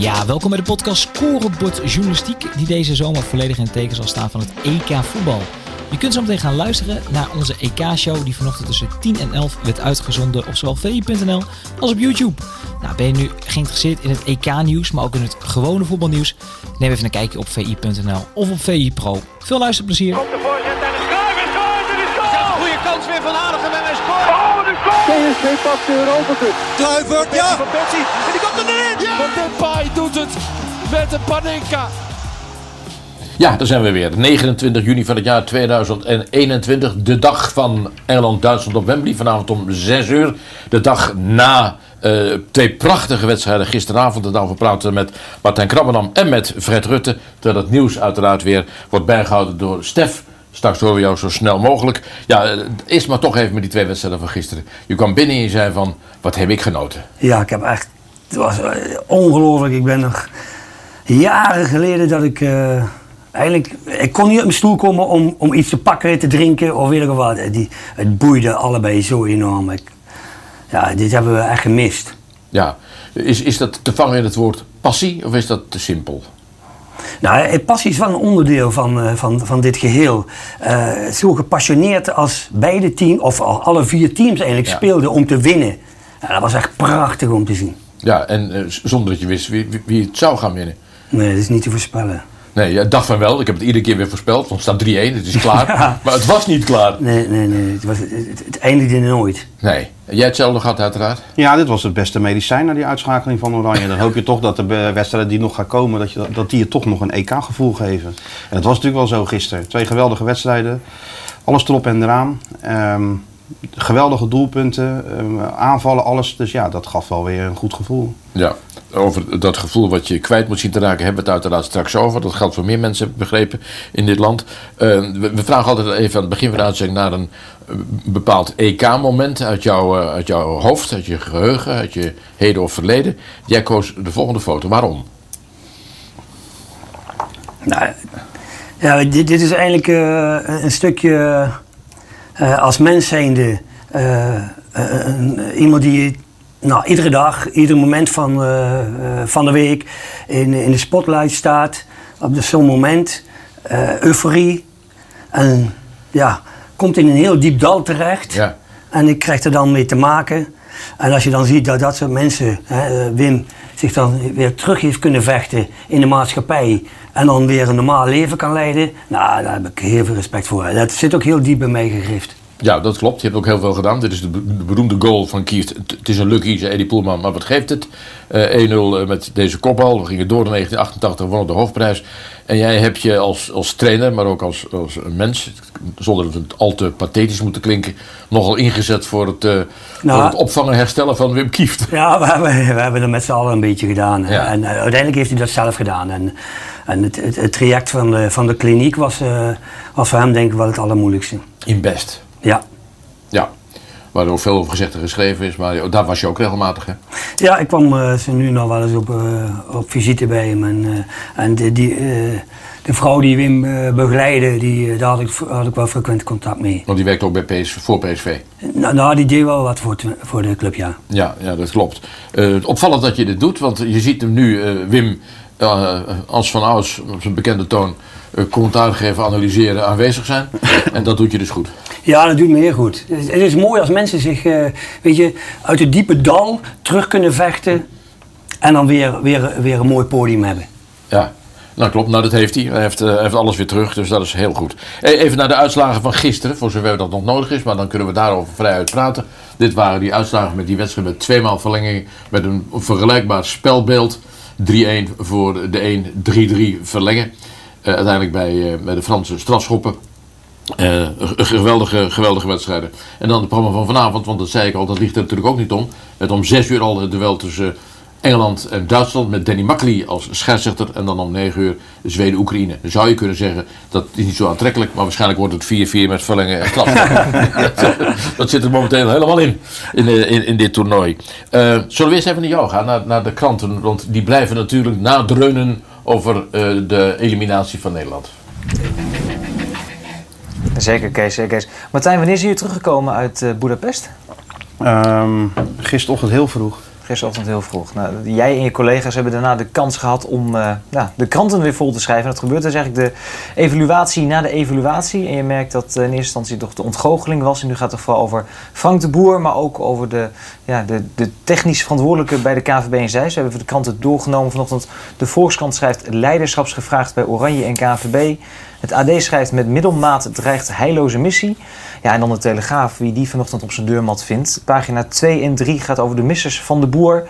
Ja, welkom bij de podcast Scorebord Journalistiek, die deze zomer volledig in het teken zal staan van het EK voetbal. Je kunt zo meteen gaan luisteren naar onze EK-show die vanochtend tussen 10 en 11 werd uitgezonden op zowel vi.nl als op YouTube. Nou, ben je nu geïnteresseerd in het EK-nieuws, maar ook in het gewone voetbalnieuws? Neem even een kijkje op vi.nl of op VI Pro. Veel luisterplezier! Komt de voorzet en de schuif is goal! Dit is goal! Goede kans weer van Aardigem en hij scoort. Oh, de goal! PSV pakt de Europa Cup. Kluivert, ja. Van Persie. En die komt erin! Ja! Van Depay doet het met de Panenka. Ja, daar zijn we weer. 29 juni van het jaar 2021. De dag van Engeland-Duitsland op Wembley. Vanavond om 6 uur. De dag na eh, twee prachtige wedstrijden gisteravond. En daarover praten we met Martijn Krabbenam en met Fred Rutte. Terwijl het nieuws uiteraard weer wordt bijgehouden door Stef. Straks horen we jou zo snel mogelijk. Ja, eh, eerst maar toch even met die twee wedstrijden van gisteren. Je kwam binnen en je zei van, wat heb ik genoten. Ja, ik heb echt. Het was eh, ongelooflijk. Ik ben nog jaren geleden dat ik. eh, eigenlijk. Ik kon niet op mijn stoel komen om, om iets te pakken, te drinken of weet ik wat. Die, het boeide allebei zo enorm. Ik, ja, dit hebben we echt gemist. Ja, is, is dat te vangen in het woord passie of is dat te simpel? Nou, eh, passie is wel een onderdeel van, eh, van, van dit geheel. Eh, zo gepassioneerd als beide teams, of al- alle vier teams eigenlijk, Ja. speelden om te winnen. Ja, dat was echt prachtig om te zien. Ja, en eh, zonder dat je wist wie, wie, wie het zou gaan winnen. Nee, dat is niet te voorspellen. Nee, ja, dacht van wel. Ik heb het iedere keer weer voorspeld. Want het staat 3-1, het is klaar. Maar het was niet klaar. Nee, nee, nee. Het, was, het, eindigde nooit. Nee. Jij hetzelfde gehad uiteraard? Ja, dit was het beste medicijn na die uitschakeling van Oranje. Dan hoop je toch dat de wedstrijden die nog gaan komen, dat, je, dat die je toch nog een EK-gevoel geven. En het was natuurlijk wel zo gisteren. Twee geweldige wedstrijden. Alles erop en eraan. Ehm, geweldige doelpunten, ehm, aanvallen, alles. Dus ja, dat gaf wel weer een goed gevoel. Ja. Over dat gevoel wat je kwijt moet zien te raken, hebben we het uiteraard straks over. Dat geldt voor meer mensen, heb ik begrepen, in dit land. Eh, we, we vragen altijd even aan het begin van de uitzending naar een eh, bepaald EK-moment uit, jouw, eh, uit jouw hoofd, uit je geheugen, uit je heden of verleden. Jij koos de volgende foto. Waarom? Nou, ja, dit, dit is eigenlijk eh, een stukje als mens zijnde. eh, eh, iemand die nou, iedere dag, ieder moment van, eh, eh, van de week in, in de spotlight staat. Op zo'n moment. eh, euforie. En ja, komt in een heel diep dal terecht. Ja. En ik krijg er dan mee te maken. En als je dan ziet dat dat soort mensen, hè, eh, Wim, zich dan weer terug heeft kunnen vechten in de maatschappij. En dan weer een normaal leven kan leiden. Nou, daar heb ik heel veel respect voor. Dat zit ook heel diep bij mij gegrift. Ja, dat klopt. Je hebt ook heel veel gedaan. Dit is de, be- de beroemde goal van Kieft. Het, is een lucky, zei Eddie Poelman, maar wat geeft het? Eh 1-0 met deze kopbal. We gingen door in 1988, wonnen de hoofdprijs. En jij hebt je als, als trainer, maar ook als, als een mens, zonder dat het al te pathetisch moet klinken, nogal ingezet voor het, eh, Nou. voor het opvangen en herstellen van Wim Kieft. Ja, we hebben, we hebben het met z'n allen een beetje gedaan. Ja. En eh, uiteindelijk heeft hij dat zelf gedaan. En, en het, het, het traject van de, van de kliniek was, eh, was voor hem denk ik wel het allermoeilijkste. In best. Ja. Ja. Waar er ook veel over gezegd en geschreven is, maar daar was je ook regelmatig, hè? Ja, ik kwam ze nu nog wel eens op, eh, op visite bij hem. En, eh, en de, die, de vrouw die Wim begeleidde, die, daar had ik, had ik wel frequent contact mee. Want die werkte ook bij PS, voor PSV. Nou, nou, die deed wel wat voor, voor de club, ja. Ja, ja dat klopt. Opvallend dat je dit doet, want je ziet hem nu, Wim, als van ouds, op zijn bekende toon, commentaar geven, analyseren, aanwezig zijn. en dat doet je dus goed. Ja, dat doet me heel goed. Het is, mooi als mensen zich, eh, weet je, uit het diepe dal terug kunnen vechten. En dan weer, weer, weer een mooi podium hebben. Ja, nou klopt. Nou, dat heeft hij. Hij heeft, eh, heeft alles weer terug, dus dat is heel goed. Eh, Even naar de uitslagen van gisteren, voor zover dat nog nodig is, maar dan kunnen we daarover vrij uit praten. Dit waren die uitslagen met die wedstrijd met tweemaal verlenging, met een vergelijkbaar spelbeeld. 3-1 voor de 1, 3-3 verlengen. Eh, uiteindelijk bij, eh, bij de Franse strafschoppen. G- geweldige, geweldige wedstrijden. En dan het programma van vanavond, want dat zei ik al, dat ligt er natuurlijk ook niet om. Met om 6 uur al het duel tussen Engeland en Duitsland met Danny Makkely als scheidsrechter. En dan om 9 uur Zweden-Oekraïne. Dan zou je kunnen zeggen, dat is niet zo aantrekkelijk, maar waarschijnlijk wordt het 4-4 met verlengen en strafschoppen. dat zit er momenteel helemaal in, in, in, in dit toernooi. Zullen we eerst even naar jou gaan, naar, naar de kranten, want die blijven natuurlijk nadreunen over eh, de eliminatie van Nederland. Zeker Kees, zeker Kees. Martijn, wanneer zijn jullie teruggekomen uit eh Budapest? Ehm gisterochtend heel vroeg. Gisterochtend heel vroeg. Nou, jij en je collega's hebben daarna de kans gehad om uh, nou, de kranten weer vol te schrijven. En dat gebeurt dus eigenlijk de evaluatie na de evaluatie. En je merkt dat uh, in eerste instantie toch de ontgoocheling was. En nu gaat het vooral over Frank de Boer, maar ook over de, ja, de, de technisch verantwoordelijke bij de KVB en Zeist. We hebben voor de kranten doorgenomen vanochtend. De Volkskrant schrijft leiderschapsgevraagd bij Oranje en KVB. Het AD schrijft met middelmaat dreigt heilloze missie. Ja, en dan de Telegraaf, wie die vanochtend op zijn deurmat vindt. Pagina 2 en 3 gaat over de missers van de boer.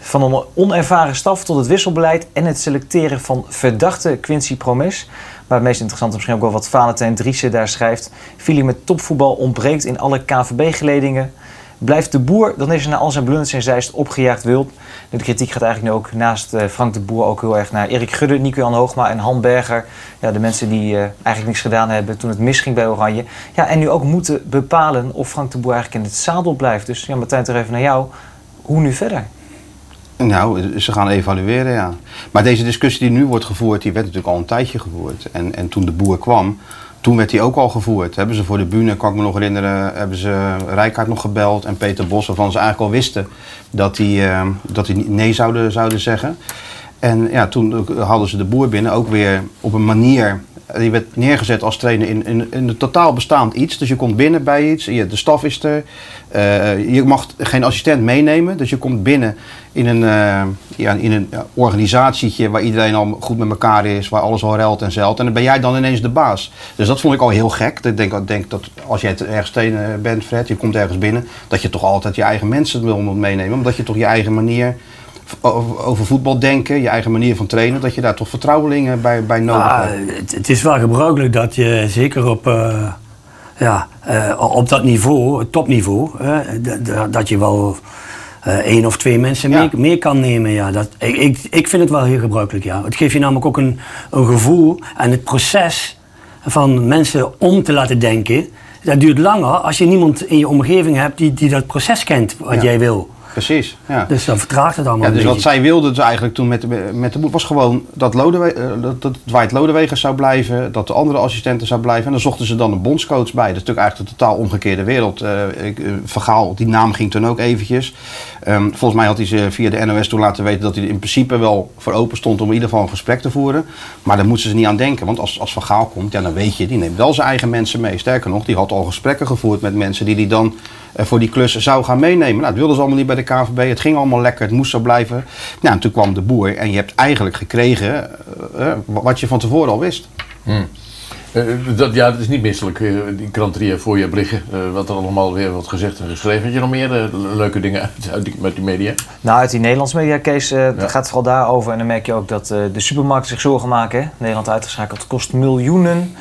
Van een onervaren staf tot het wisselbeleid en het selecteren van verdachte Quincy Promes. Maar het meest interessante misschien ook wel wat Valentijn Driessen daar schrijft. Feeling met topvoetbal ontbreekt in alle KVB-geledingen. Blijft de boer, dan is er na al zijn blunders en zijst opgejaagd wild. De kritiek gaat eigenlijk nu ook naast uh, Frank de Boer ook heel erg naar Erik Gudde, Nico-Jan Hoogma en Han Berger. Ja, de mensen die uh, eigenlijk niks gedaan hebben toen het misging bij Oranje. Ja, en nu ook moeten bepalen of Frank de Boer eigenlijk in het zadel blijft. Dus ja, Martijn, toch even naar jou. Hoe nu verder? Nou, ze gaan evalueren, ja. Maar deze discussie die nu wordt gevoerd, die werd natuurlijk al een tijdje gevoerd. En, en toen de boer kwam, toen werd die ook al gevoerd. Hebben ze voor de bühne, kan ik me nog herinneren, hebben ze Rijkaard nog gebeld en Peter Bos, waarvan ze eigenlijk al wisten dat die, uh, dat die nee zouden, zouden zeggen. En ja, toen hadden ze de boer binnen ook weer op een manier. Die werd neergezet als trainer in, in, een totaal bestaand iets. Dus je komt binnen bij iets, de staf is er. Uh, je mag geen assistent meenemen. Dus je komt binnen in een, uh, ja, in een organisatietje waar iedereen al goed met elkaar is, waar alles al ruilt en zeilt. En dan ben jij dan ineens de baas. Dus dat vond ik al heel gek. Ik denk, denk dat als jij ergens tegen bent, Fred, je komt ergens binnen, dat je toch altijd je eigen mensen wil meenemen. Omdat je toch je eigen manier over voetbal denken, je eigen manier van trainen, dat je daar toch vertrouwelingen bij, bij nodig ah, hebt. Het, het, is wel gebruikelijk dat je zeker op, uh, ja, uh, op dat niveau, het topniveau, uh, dat je wel één of twee mensen ja. meer, meer, kan nemen. Ja. Dat, ik, ik, ik vind het wel heel gebruikelijk. Ja. Het geeft je namelijk ook een, een gevoel en het proces van mensen om te laten denken. Dat duurt langer als je niemand in je omgeving hebt die, die dat proces kent wat ja. jij wil. Precies, ja. Dus dan vertraagt het allemaal ja, Dus wat zij wilden dus eigenlijk toen met de, met de boek was gewoon dat, Lodewe, uh, dat, dat Dwight Lodewegers zou blijven, dat de andere assistenten zou blijven. En dan zochten ze dan een bondscoach bij. Dat is natuurlijk eigenlijk een totaal omgekeerde wereld. Uh, ik, uh, Vergaal, die naam ging toen ook eventjes. Um, volgens mij had hij ze via de NOS toen laten weten dat hij er in principe wel voor open stond om in ieder geval een gesprek te voeren. Maar daar moeten ze niet aan denken. Want als, als Vergaal komt, ja, dan weet je, die neemt wel zijn eigen mensen mee. Sterker nog, die had al gesprekken gevoerd met mensen die die dan voor die klus zou gaan meenemen. Nou, dat wilden ze allemaal niet bij de KVB. Het ging allemaal lekker, het moest zo blijven. Nou, en toen kwam de boer en je hebt eigenlijk gekregen uh, wat je van tevoren al wist. Hmm. Uh, dat, ja, dat is niet misselijk, uh, die kranterieën voor je hebt liggen. wat er allemaal weer wordt gezegd en geschreven. Heb je nog meer leuke dingen uit, uit die, met die media? Nou, uit die Nederlands media case ja. gaat het vooral daarover. En dan merk je ook dat de supermarkten zich zorgen maken. Hè? Nederland uitgeschakeld kost miljoenen.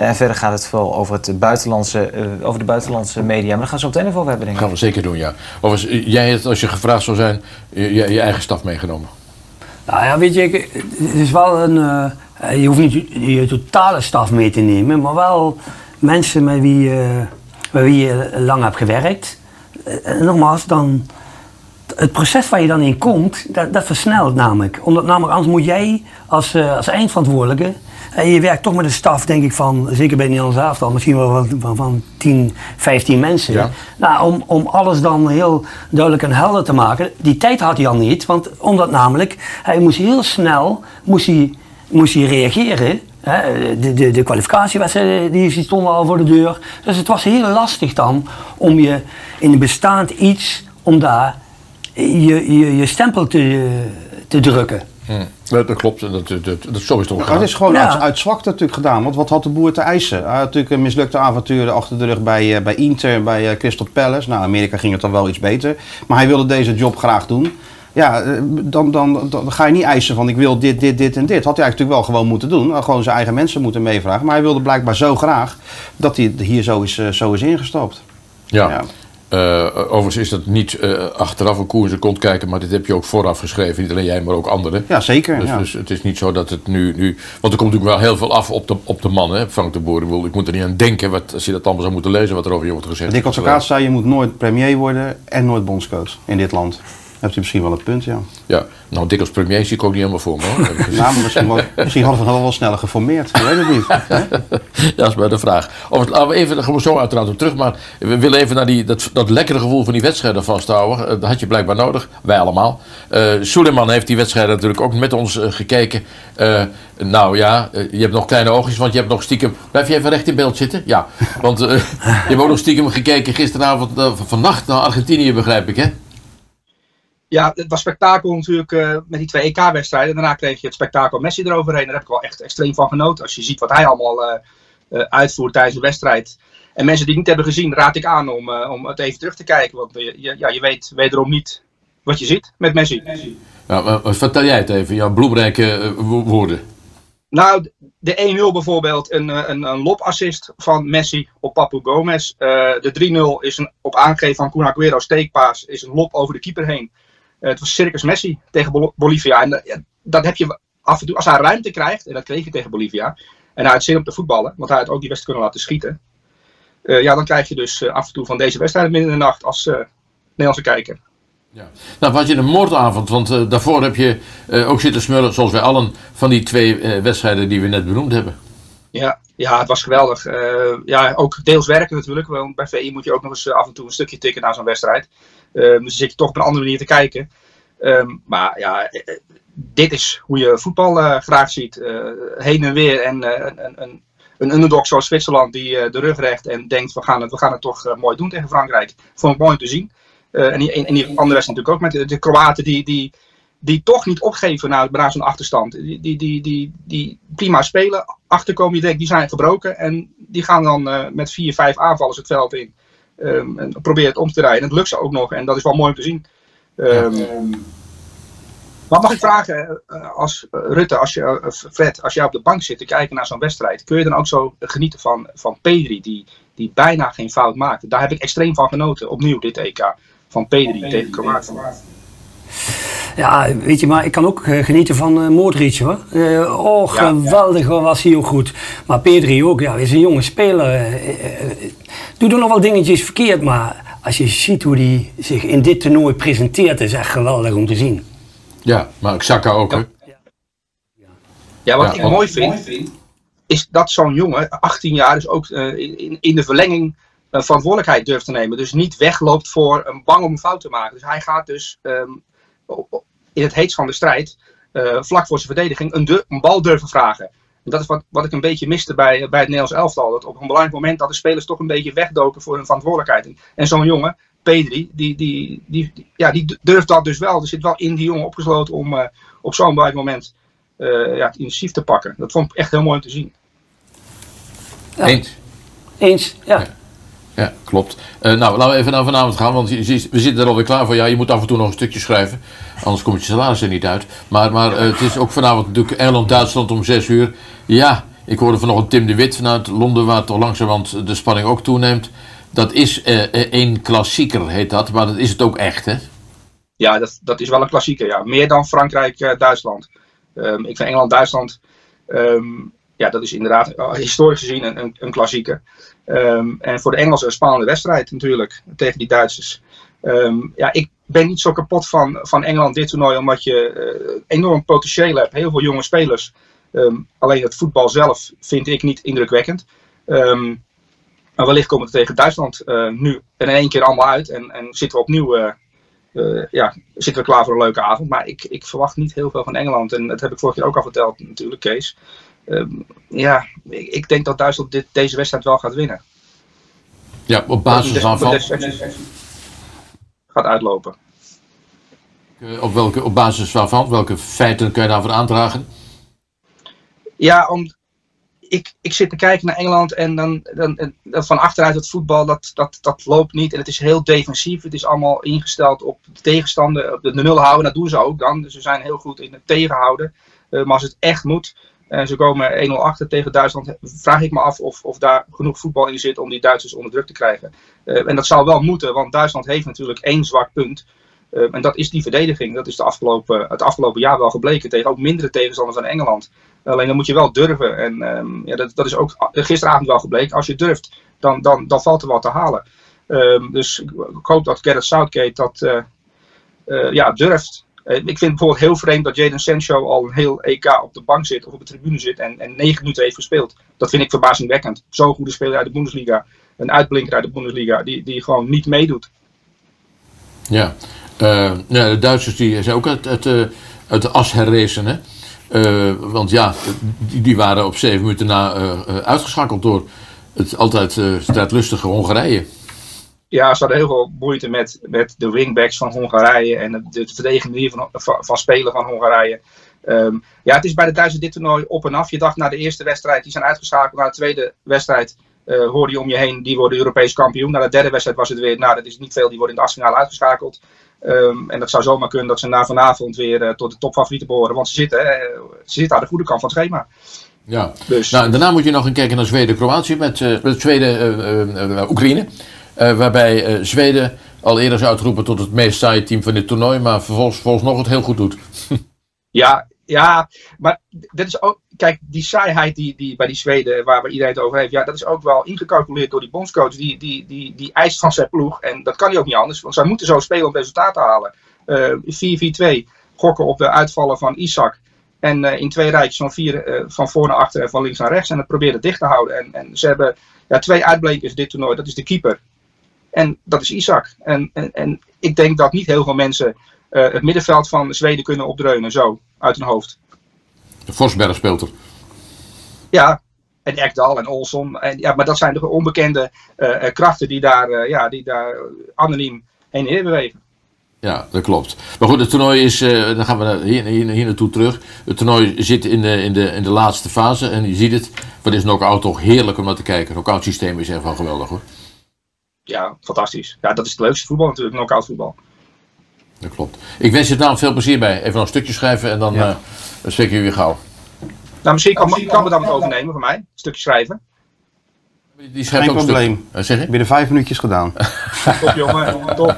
En verder gaat het vooral over, het buitenlandse, uh, over de buitenlandse media. Maar daar gaan we zo meteen even over hebben, denk ik. Gaan we zeker doen, ja. Overigens, jij hebt, als je gevraagd zou zijn, je, je eigen staf meegenomen. Nou ja, weet je, het is wel een... Uh, je hoeft niet je, je, totale staf mee te nemen, maar wel mensen met wie, uh, met wie je lang hebt gewerkt. En nogmaals, dan... Het proces waar je dan in komt, dat, dat versnelt namelijk. Omdat namelijk anders moet jij als, als eindverantwoordelijke en je werkt toch met een staf, denk ik, van, zeker bij Nederlands elftal, misschien wel van, van 10, 15 mensen. Ja. Nou, om, om alles dan heel duidelijk en helder te maken. Die tijd had hij al niet, want omdat namelijk, hij moest heel snel moest hij, moest hij reageren. De, de, de kwalificatiewedstrijden die stonden al voor de deur. Dus het was heel lastig dan om je in bestaand iets, om daar je, je, je stempel te, te drukken. Hmm. Dat, dat, klopt, dat, dat, dat, dat zo is het ook Het is gewoon ja. uit, uit zwakte natuurlijk gedaan, want wat had de boer te eisen? Hij had natuurlijk een mislukte avonturen achter de rug bij, uh, bij Inter, bij uh, Crystal Palace. Nou, in Amerika ging het dan wel iets beter, maar hij wilde deze job graag doen. Ja, dan, dan, dan, ga je niet eisen van ik wil dit, dit, dit en dit. Had hij eigenlijk wel gewoon moeten doen. Gewoon zijn eigen mensen moeten meevragen. Maar hij wilde blijkbaar zo graag dat hij hier zo is, zo is ingestapt. ja. Uh, overigens is dat niet uh, achteraf een koers en kont kijken, maar dit heb je ook vooraf geschreven. Niet alleen jij, maar ook anderen. Ja, zeker. Dus, ja. dus het is niet zo dat het nu, nu... Want er komt natuurlijk wel heel veel af op de, op de man, hè, Frank de Boer. Ik moet er niet aan denken, wat, als je dat allemaal zou moeten lezen, wat er over je wordt gezegd. Dick Advocaat zei, je moet nooit premier worden en nooit bondscoach in dit land. Hebt u misschien wel een punt, ja. Ja, nou, dik als premier zie ik ook niet helemaal voor me. Hoor. Nou, misschien, wel, misschien hadden we nog wel sneller geformeerd. Ik weet het niet. hè? Ja, dat is maar de vraag. Of, laten we even, daar gaan we zo uiteraard op terug. Maar we willen even naar die, dat, dat lekkere gevoel van die wedstrijden vasthouden. Eh, Dat had je blijkbaar nodig, wij allemaal. Eh Suleiman heeft die wedstrijden natuurlijk ook met ons eh, gekeken. Nou ja, je hebt nog kleine oogjes, want je hebt nog stiekem... Blijf je even recht in beeld zitten? Ja, want je hebt ook nog stiekem gekeken gisteravond, vannacht naar Argentinië, begrijp ik, hè? Ja, het was spektakel natuurlijk eh, met die twee EK-wedstrijden. Daarna kreeg je het spektakel Messi eroverheen. Daar heb ik wel echt extreem van genoten. Als je ziet wat hij allemaal eh, eh, uitvoert tijdens een wedstrijd. En mensen die het niet hebben gezien, raad ik aan om, om het even terug te kijken. Want je, ja, je weet wederom niet wat je ziet met Messi. Ja, vertel jij het even, jouw bloemrijke wo- woorden. Nou, de 1-0 bijvoorbeeld, een, een, een lobassist van Messi op Papu Gomez. De 3-0 is een, op aangeven van Kun Agüero steekpaas, is een lob over de keeper heen. Eh, het was Circus Messi tegen Bol- Bolivia. En eh, ja, dat heb je af en toe, als hij ruimte krijgt, en dat kreeg hij tegen Bolivia, en hij had zin om te voetballen, want hij had ook die wedstrijd kunnen laten schieten. Eh, ja, dan krijg je dus af en toe van deze wedstrijd midden in de nacht als Nederlandse kijker. Nou, had je een moordavond, want daarvoor heb je ook zitten smullen, zoals wij allen, van die twee wedstrijden die we net benoemd hebben. Ja, ja, het was geweldig. Ja, ook deels werken natuurlijk. Want bij VI moet je ook nog eens af en toe een stukje tikken na zo'n wedstrijd. Eh, dus zit je toch op een andere manier te kijken. Ehm, maar ja, eh, eh, dit is hoe je voetbal eh, graag ziet. Heen en weer. En een, een, een, underdog zoals Zwitserland die de rug recht en denkt we gaan het, we gaan het toch mooi doen tegen Frankrijk. Vond ik mooi om te zien. En, die, die andere wedstrijd natuurlijk ook met de, Kroaten die, die, die toch niet opgeven na, zo'n achterstand. Die, die, die, die, die prima spelen, achterkomen, je denkt die zijn gebroken. En die gaan dan met vier, vijf aanvallers het veld in. Ehm, en proberen het om te draaien. En dat lukt ze ook nog. En dat is wel mooi om te zien. Ehm, Maar mag ik vragen, eh, als eh, Rutte, als je, eh, Fred, als jij op de bank zit te kijken naar zo'n wedstrijd, kun je dan ook zo genieten van, van Pedri, die, die bijna geen fout maakte? Daar heb ik extreem van genoten, opnieuw dit EK, van Pedri tegen Kroatië. Ja, weet je, maar ik kan ook eh, genieten van eh Modric hoor. Eh, oh, Ja. geweldig was hij ook goed. Maar Pedri ook, ja, is een jonge speler. doet er nog wel dingetjes verkeerd, maar als je ziet hoe hij zich in dit toernooi presenteert, is echt geweldig om te zien. Ja, maar Xhaka ook, hè? Ja, wat Ja, ik mooi vind, is dat zo'n jongen, 18 jaar, dus ook in, in de verlenging verantwoordelijkheid durft te nemen. Dus niet wegloopt voor een bang om een fout te maken. Dus hij gaat dus ehm, in het heetst van de strijd, eh, vlak voor zijn verdediging, een, bal durven vragen. En dat is wat, wat ik een beetje miste bij, bij het Nederlands elftal. Dat op een belangrijk moment dat de spelers toch een beetje wegdoken voor hun verantwoordelijkheid. En, en zo'n jongen, Pedri, die, die, die, die- ja, die durft dat dus wel. Er zit wel in die jongen opgesloten om eh, op zo'n belangrijk moment eh, ja, het initiatief te pakken. Dat vond ik echt heel mooi om te zien. Ja. Eens. Eens, ja. Ja, klopt. Eh, nou, laten we even naar vanavond gaan, want we zitten er alweer klaar voor. Ja, je moet af en toe nog een stukje schrijven, anders komt je salaris er niet uit. Maar, maar eh, het is ook vanavond natuurlijk Engeland-Duitsland om 6 uur. Ja, ik hoorde vanochtend Tim de Wit vanuit Londen, waar toch langzamerhand de spanning ook toeneemt. Dat is eh, eh, klassieker, heet dat, maar dat is het ook echt, hè? Ja, dat, dat is wel een klassieker. Ja. Meer dan Frankrijk-Duitsland. Ehm, ik vind Engeland-Duitsland, ehm, ja, dat is inderdaad eh, historisch gezien een, een, een klassieker. Ehm, en voor de Engelsen een spannende wedstrijd natuurlijk tegen die Duitsers. Ehm, ja, ik ben niet zo kapot van, van Engeland dit toernooi, omdat je eh, enorm potentieel hebt. Heel veel jonge spelers. Ehm, alleen het voetbal zelf vind ik niet indrukwekkend. Maar wellicht komen we tegen Duitsland eh, nu in één keer allemaal uit en, en zitten we opnieuw ja, zitten we klaar voor een leuke avond. Maar ik, ik verwacht niet heel veel van Engeland. En dat heb ik vorig jaar ook al verteld natuurlijk, Kees. Ehm, ja, ik, ik denk dat Duitsland dit, deze wedstrijd wel gaat winnen. Ja, op basis wedstrijd gaat uitlopen. eh, op, welke, op basis waarvan, welke feiten kun je daarvoor aandragen? Ja, om, ik, ik zit te kijken naar Engeland en dan, dan, van achteruit het voetbal, dat, dat, dat loopt niet. En het is heel defensief. Het is allemaal ingesteld op de tegenstander, op de, de nul houden. Dat doen ze ook dan. Dus ze zijn heel goed in het tegenhouden. Eh, maar als het echt moet, en ze komen 1-0 achter tegen Duitsland, vraag ik me af of, of daar genoeg voetbal in zit om die Duitsers onder druk te krijgen. Eh, en dat zou wel moeten, want Duitsland heeft natuurlijk één zwak punt. Eh, en dat is die verdediging. Dat is de afgelopen, het afgelopen jaar wel gebleken tegen ook mindere tegenstanders dan Engeland. Alleen dan moet je wel durven. En ehm, ja, dat, dat is ook gisteravond wel gebleken. Als je durft, dan, dan, dan valt er wat te halen. Ehm, dus ik, hoop dat Gareth Southgate dat, eh, ja, durft. Eh, ik vind bijvoorbeeld heel vreemd dat Jadon Sancho al een heel EK op de bank zit of op de tribune zit en, en negen minuten heeft gespeeld. Dat vind ik verbazingwekkend. Zo'n goede speler uit de Bundesliga, een uitblinker uit de Bundesliga, die, die gewoon niet meedoet. Ja. Ja, de Duitsers die zijn ook uit, eh, de as herrezen. Hè? Want ja, die, die waren op zeven minuten na uitgeschakeld door het altijd strijdlustige Hongarije. Ja, ze hadden heel veel moeite met, met de wingbacks van Hongarije en de, de verdedigende manier van, van, van spelen van Hongarije. Ehm, ja, het is bij de Duitsers dit toernooi op en af. Je dacht na de eerste wedstrijd, die zijn uitgeschakeld. Na de tweede wedstrijd eh, hoorde je om je heen, die worden Europees kampioen. Na de derde wedstrijd was het weer, nou dat is niet veel, die worden in de achtfinale uitgeschakeld. Ehm, en dat zou zomaar kunnen dat ze na vanavond weer eh, tot de topfavorieten behoren. Want ze zitten, ze zitten aan de goede kant van het schema. Ja. Dus Nou, en daarna moet je nog een kijken naar Zweden-Kroatië met, eh, eh, eh, eh. Eh, waarbij eh, Zweden al eerder is uitgeroepen tot het meest saaie team van dit toernooi, maar vervolgens, volgens nog het heel goed doet. Ja, ja, maar dat is ook. Kijk, die saaiheid die, die bij die Zweden, waar iedereen het over heeft, ja, dat is ook wel ingecalculeerd door die bondscoach. Die, die, die, die eist van zijn ploeg. En dat kan hij ook niet anders, want zij moeten zo spelen om resultaat te halen. Eh 4-4-2, gokken op de uitvallen van Isaac. En eh, in twee rijtjes van vier, eh, van voor naar achter en van links naar rechts. En het proberen dicht te houden. En, en ze hebben ja, twee uitblinkers dit toernooi. Dat is de keeper. En dat is Isaac. En, en, en ik denk dat niet heel veel mensen eh, het middenveld van Zweden kunnen opdreunen. Zo, uit hun hoofd. De Forsberg speelt er. Ja, en Ekdal en Olson. En, ja, maar dat zijn de onbekende eh, eh, krachten die daar, ja, die daar anoniem heen en weer bewegen. Ja, dat klopt. Maar goed, het toernooi is, eh, dan gaan we naar- hier, hier, hier naartoe terug. Het toernooi zit in de, in, de, in de laatste fase en je ziet het. Wat is knock-out toch heerlijk om naar te kijken. Knock-out systeem is echt wel geweldig hoor. Ja, fantastisch. Ja, dat is het leukste voetbal natuurlijk, knock-out voetbal. Dat klopt. Ik wens je daar veel plezier bij. Even nog een stukje schrijven en dan Ja. eh dan je weer gauw. Nou, misschien kan, kan we dat wat overnemen van mij. Een stukje schrijven. Die schrijft Geen ook probleem. stuk. Zeg je? Binnen vijf minuutjes gedaan. Top jongen, top.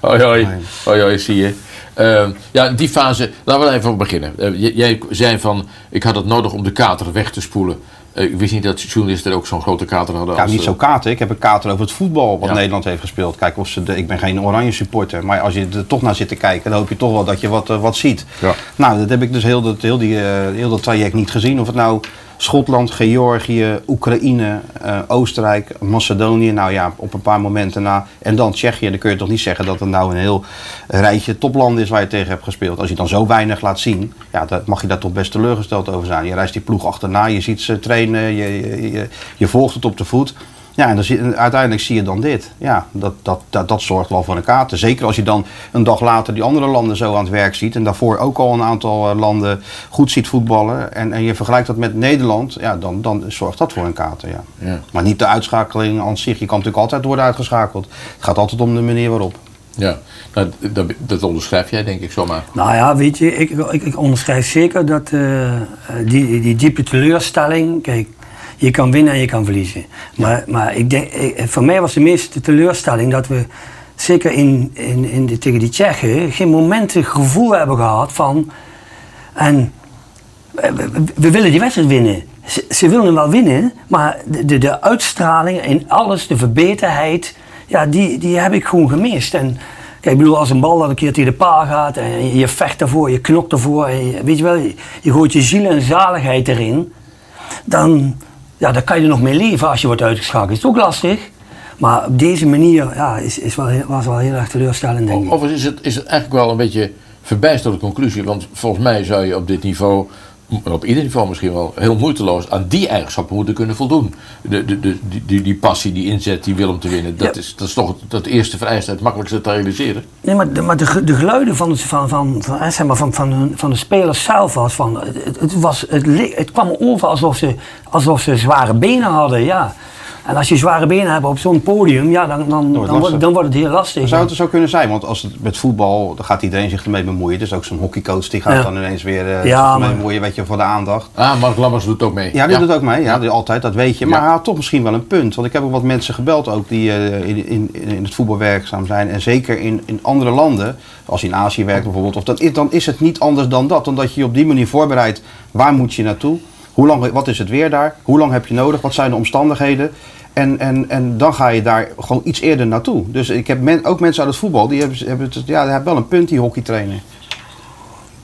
Hoi hoi. Nee. Hoi hoi, zie je. Ehm, ja, die fase, laten we even op beginnen. Eh, jij zei van, ik had het nodig om de kater weg te spoelen. Eh, ik wist niet dat journalisten ook zo'n grote kater hadden. Ja, als, niet eh, zo kater. Ik heb een kater over het voetbal wat Ja. Nederland heeft gespeeld. Kijk, of ze de, ik ben geen oranje supporter. Maar als je er toch naar zit te kijken, dan hoop je toch wel dat je wat, eh, wat ziet. Ja. Nou, dat heb ik dus heel dat, heel, die, eh, heel dat traject niet gezien. Of het nou Schotland, Georgië, Oekraïne, eh, Oostenrijk, Macedonië. Nou ja, op een paar momenten na. En dan Tsjechië. Dan kun je toch niet zeggen dat het nou een heel rijtje toplanden is waar je tegen hebt gespeeld. Als je dan zo weinig laat zien, ja, dan mag je daar toch best teleurgesteld over zijn. Je reist die ploeg achterna, je ziet ze trainen, je, je, je, je volgt het op de voet. Ja, en dan zie, en uiteindelijk zie je dan dit. Ja, dat, dat, dat, dat zorgt wel voor een kater. Zeker als je dan een dag later die andere landen zo aan het werk ziet. En daarvoor ook al een aantal eh, landen goed ziet voetballen. En, en je vergelijkt dat met Nederland. Ja, dan, dan zorgt dat voor een kater, ja. Ja. Maar niet de uitschakeling aan zich. Je kan natuurlijk altijd worden uitgeschakeld. Het gaat altijd om de manier waarop. Ja, nou, dat, dat onderschrijf jij denk ik zomaar. Nou ja, weet je, ik, ik, ik onderschrijf zeker dat eh, die, die diepe teleurstelling. Kijk, je kan winnen en je kan verliezen. Maar, maar ik denk, voor mij was de meeste teleurstelling dat we, zeker in, in, in de, tegen die Tsjechen, geen moment het gevoel hebben gehad van. En we, willen die wedstrijd winnen. Ze, ze willen hem wel winnen, maar de, de, de uitstraling en alles, de verbeterheid, ja, die, die heb ik gewoon gemist. En kijk, ik bedoel, als een bal dan een keer tegen de paal gaat en je, vecht ervoor, je knokt ervoor, en je- weet je wel, je gooit je ziel en zaligheid erin, dan, ja, dan kan je nog mee leven als je wordt uitgeschakeld. Is ook lastig, maar op deze manier ja, is, is wel, was wel heel erg teleurstellend, denk ik. Overigens is het, is het eigenlijk wel een beetje verbijsterende conclusie. Want volgens mij zou je op dit niveau, op ieder niveau misschien wel, heel moeiteloos aan die eigenschappen moeten kunnen voldoen. De, de, de, die, die, die passie, die inzet, die wil om te winnen. Dat, Ja. is, dat is toch dat eerste vereiste, het makkelijkste te realiseren. Nee, maar de, maar de, de geluiden van, van, van, van, zeg maar, van, van, hun- van de spelers zelf was van. Het, was, het, het kwam over alsof ze, alsof ze zware benen hadden, ja. En als je zware benen hebt op zo'n podium, ja, dan, dan, dan, wordt, dan wordt het heel lastig. Zou het er zo kunnen zijn? Want als het met voetbal, dan gaat iedereen zich ermee bemoeien. Dus ook zo'n hockeycoach die gaat Ja. dan ineens weer eh, Ja, zich ermee bemoeien, weet je, voor de aandacht. Ah, Mark Lammers doet ook mee. Ja, die doet ook mee. Ja, die- altijd, dat weet je. Maar Ja. hij had toch misschien wel een punt. Want ik heb ook wat mensen gebeld ook die eh, in, in, in het voetbal werkzaam zijn. En zeker in, in andere landen, als je in Azië werkt bijvoorbeeld. Of dat is, dan is het niet anders dan dat. Omdat je je op die manier voorbereidt. Waar moet je naartoe? Hoe lang, wat is het weer daar? Hoe lang heb je nodig? Wat zijn de omstandigheden? En, en, en dan ga je daar gewoon iets eerder naartoe. Dus ik heb ook mensen uit het voetbal, die hebben, hebben, ja, die hebben wel een punt, die hockeytrainer.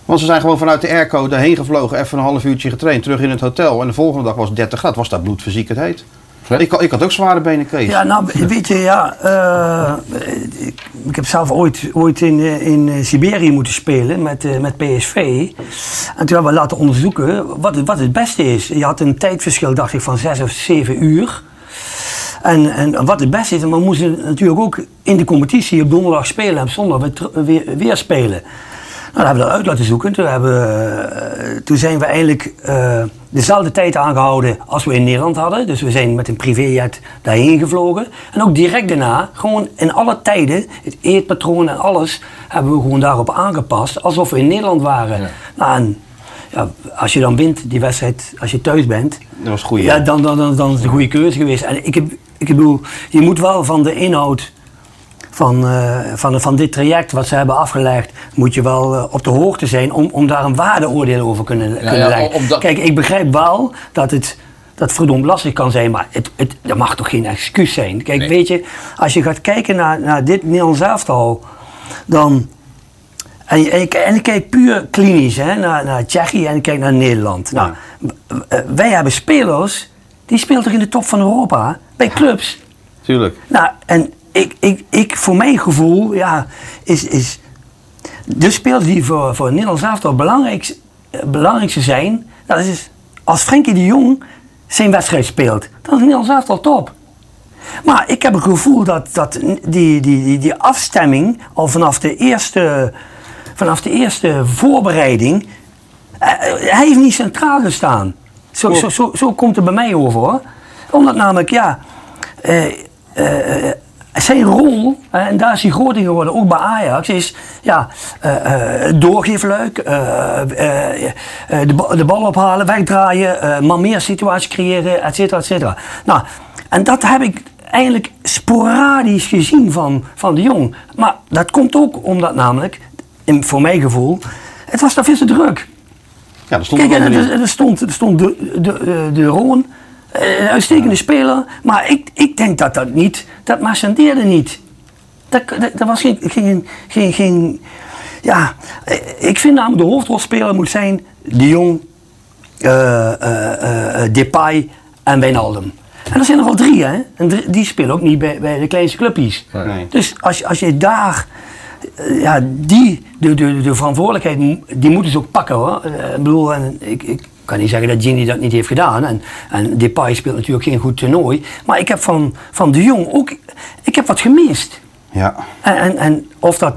Want ze zijn gewoon vanuit de airco daarheen gevlogen, even een half uurtje getraind, terug in het hotel. En de volgende dag was het 30 graden, was daar bloedverziekerd heet. Ik, had- ik had ook zware benen, Kees. Ja, nou, weet je, ja. eh, ik, ik heb zelf ooit, ooit in, eh, in eh, Siberië moeten spelen met, met PSV. En toen hebben we laten onderzoeken wat, het- wat het beste is. Je had een tijdverschil, dacht ik, van zes of zeven uur. En, en wat het beste is, we moesten natuurlijk ook in de competitie op donderdag spelen en op zondag weer, weer, weer spelen. Nou, dat hebben we dat uit laten zoeken. Toen, hebben, we, toen zijn we eigenlijk eh, dezelfde tijd aangehouden als we in Nederland hadden. Dus we zijn met een privéjet daarheen gevlogen. En ook direct daarna, gewoon in alle tijden, het eetpatroon en alles, hebben we gewoon daarop aangepast. Alsof we in Nederland waren. Nou, en, ja, als je dan wint, die wedstrijd, als je thuis bent, Dat was goed. ja, dan, dan, dan, dan is het een goede keuze geweest. En ik, heb, ik bedoel, je moet wel van de inhoud van, eh, van, van dit traject wat ze hebben afgelegd, moet je wel eh, op de hoogte zijn om, om daar een waardeoordeel over kunnen, kunnen ja, leggen. dat- Kijk, ik begrijp wel dat het dat verdomd lastig kan zijn, maar het, het, dat mag toch geen excuus zijn. Kijk, Nee. weet je, als je gaat kijken naar, naar dit Nederlands elftal, dan... En, je- en, je- en ik kijk puur klinisch hè, naar, naar Tsjechië en ik kijk naar Nederland. Nou, wij hebben spelers, die spelen toch in de top van Europa, bij clubs. Tuurlijk. Nou, en ik, ik, ik voor mijn gevoel, ja, is, is de spelers die voor, voor Nederlands elftal belangrijk, eh, belangrijkste zijn, dat is als Frenkie de Jong zijn wedstrijd speelt, dan is Nederlands elftal top. Maar ik heb het gevoel dat, dat die, die, die, die afstemming al vanaf de eerste, vanaf de eerste voorbereiding, eh, hij heeft niet centraal gestaan. Zo, zo, zo, zo komt het bij mij over hoor. Omdat namelijk, ja, eh, eh, zijn rol, en daar is hij groot in geworden, ook bij Ajax, is ja, eh, eh, doorgeefluik, eh, de, de bal ophalen, wegdraaien, maar meer situaties creëren, et cetera, et cetera. Nou, en dat heb ik eigenlijk sporadisch gezien van, van de Jong. Maar dat komt ook omdat namelijk, in, voor mijn gevoel, het was daar veel te druk. Ja, dat stond Kijk, er er, er stond, er stond de, de, de, de Roon, eh, een uitstekende speler, maar ik, ik denk dat dat niet, dat marchandeerde niet. Dat, dat, dat was geen, geen, geen, geen, ja, eh, ik vind namelijk de hoofdrolspeler moet zijn De Jong, eh, eh, eh, Depay en Wijnaldum. En er zijn er al drie, hè? En drie- die spelen ook niet bij, bij de kleinste clubjes. Nee. Dus als, je- als je daar, ja, die, de, de, de verantwoordelijkheid, die moeten ze ook pakken hoor. Ik bedoel, en ik, ik kan niet zeggen dat Gini dat niet heeft gedaan. En, en Depay speelt natuurlijk geen goed toernooi. Maar ik heb van, van de Jong ook, ik heb wat gemist. Ja. En, en, en of dat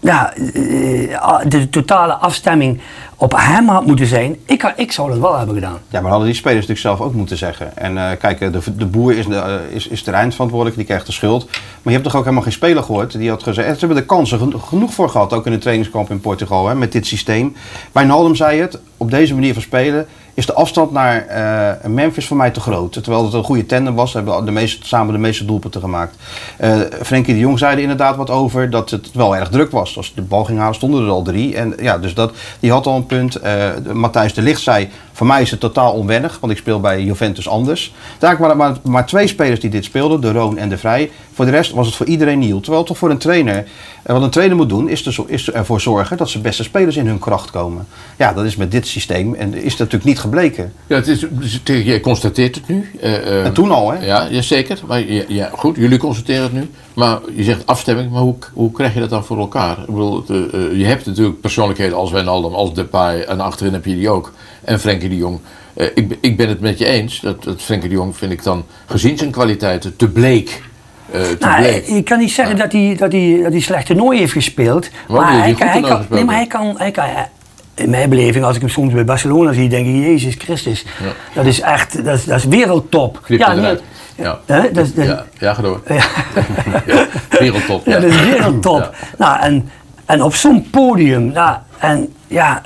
ja, eh, de totale afstemming op hem had moeten zijn, ik, ik zou dat wel hebben gedaan. Ja, maar hadden die spelers natuurlijk zelf ook moeten zeggen. En eh, kijk, eh, de, de boer is, de, eh, is, is die krijgt de schuld. Maar je hebt toch ook helemaal geen speler gehoord die had gezegd... Ze hebben er kansen geno- genoeg voor gehad, ook in de trainingskamp in Portugal, hè, met dit systeem. Wijnaldum zei het, op deze manier van spelen is de afstand naar eh, Memphis voor mij te groot. Terwijl het een goede tandem was, hebben de meeste, samen de meeste doelpunten gemaakt. Eh Frenkie de Jong zei er inderdaad wat over dat het wel erg druk was. Als de bal ging halen stonden er al drie. En ja, dus dat, die had al een punt. Eh, Matthijs de Ligt zei, voor mij is het totaal onwennig, want ik speel bij Juventus anders. Daar waren maar, maar twee spelers die dit speelden, de Roon en de Vrij. Voor de rest was het voor iedereen nieuw. Terwijl toch voor een trainer, eh, wat een trainer moet doen, is, te, is ervoor zorgen dat zijn beste spelers in hun kracht komen. Ja, dat is met dit systeem en is dat natuurlijk niet gebleken. Ja, het is, je constateert het nu. eh, eh, En toen al, hè? Ja, zeker. Maar ja, ja, goed, jullie constateren het nu. Maar je zegt afstemming, maar hoe, hoe krijg je dat dan voor elkaar? Ik bedoel, de, eh, je hebt natuurlijk persoonlijkheden als Wijnaldum, als Depay en achterin heb je die ook. En Frenkie de Jong. Eh, ik, ben- ik ben het met je eens. Dat, dat Frenkie de Jong vind ik dan, gezien zijn kwaliteiten, te bleek. Te Nou, ik kan niet zeggen dat, hij, dat, hij, dat hij slecht toernooi heeft gespeeld. Maar hij, kan, hij, toernooi kan, nee, maar hij kan, hij kan, in mijn beleving, als ik hem soms bij Barcelona zie, denk ik, Jezus Christus. Dat is echt, dat is, dat is wereldtop. Knip ja, nee. Ja. Is, dat- Ja, ja, ga door. Ja. Ja, Wereldtop. Ja, dat is wereldtop. Nou, en, en op zo'n podium, nou, en ja,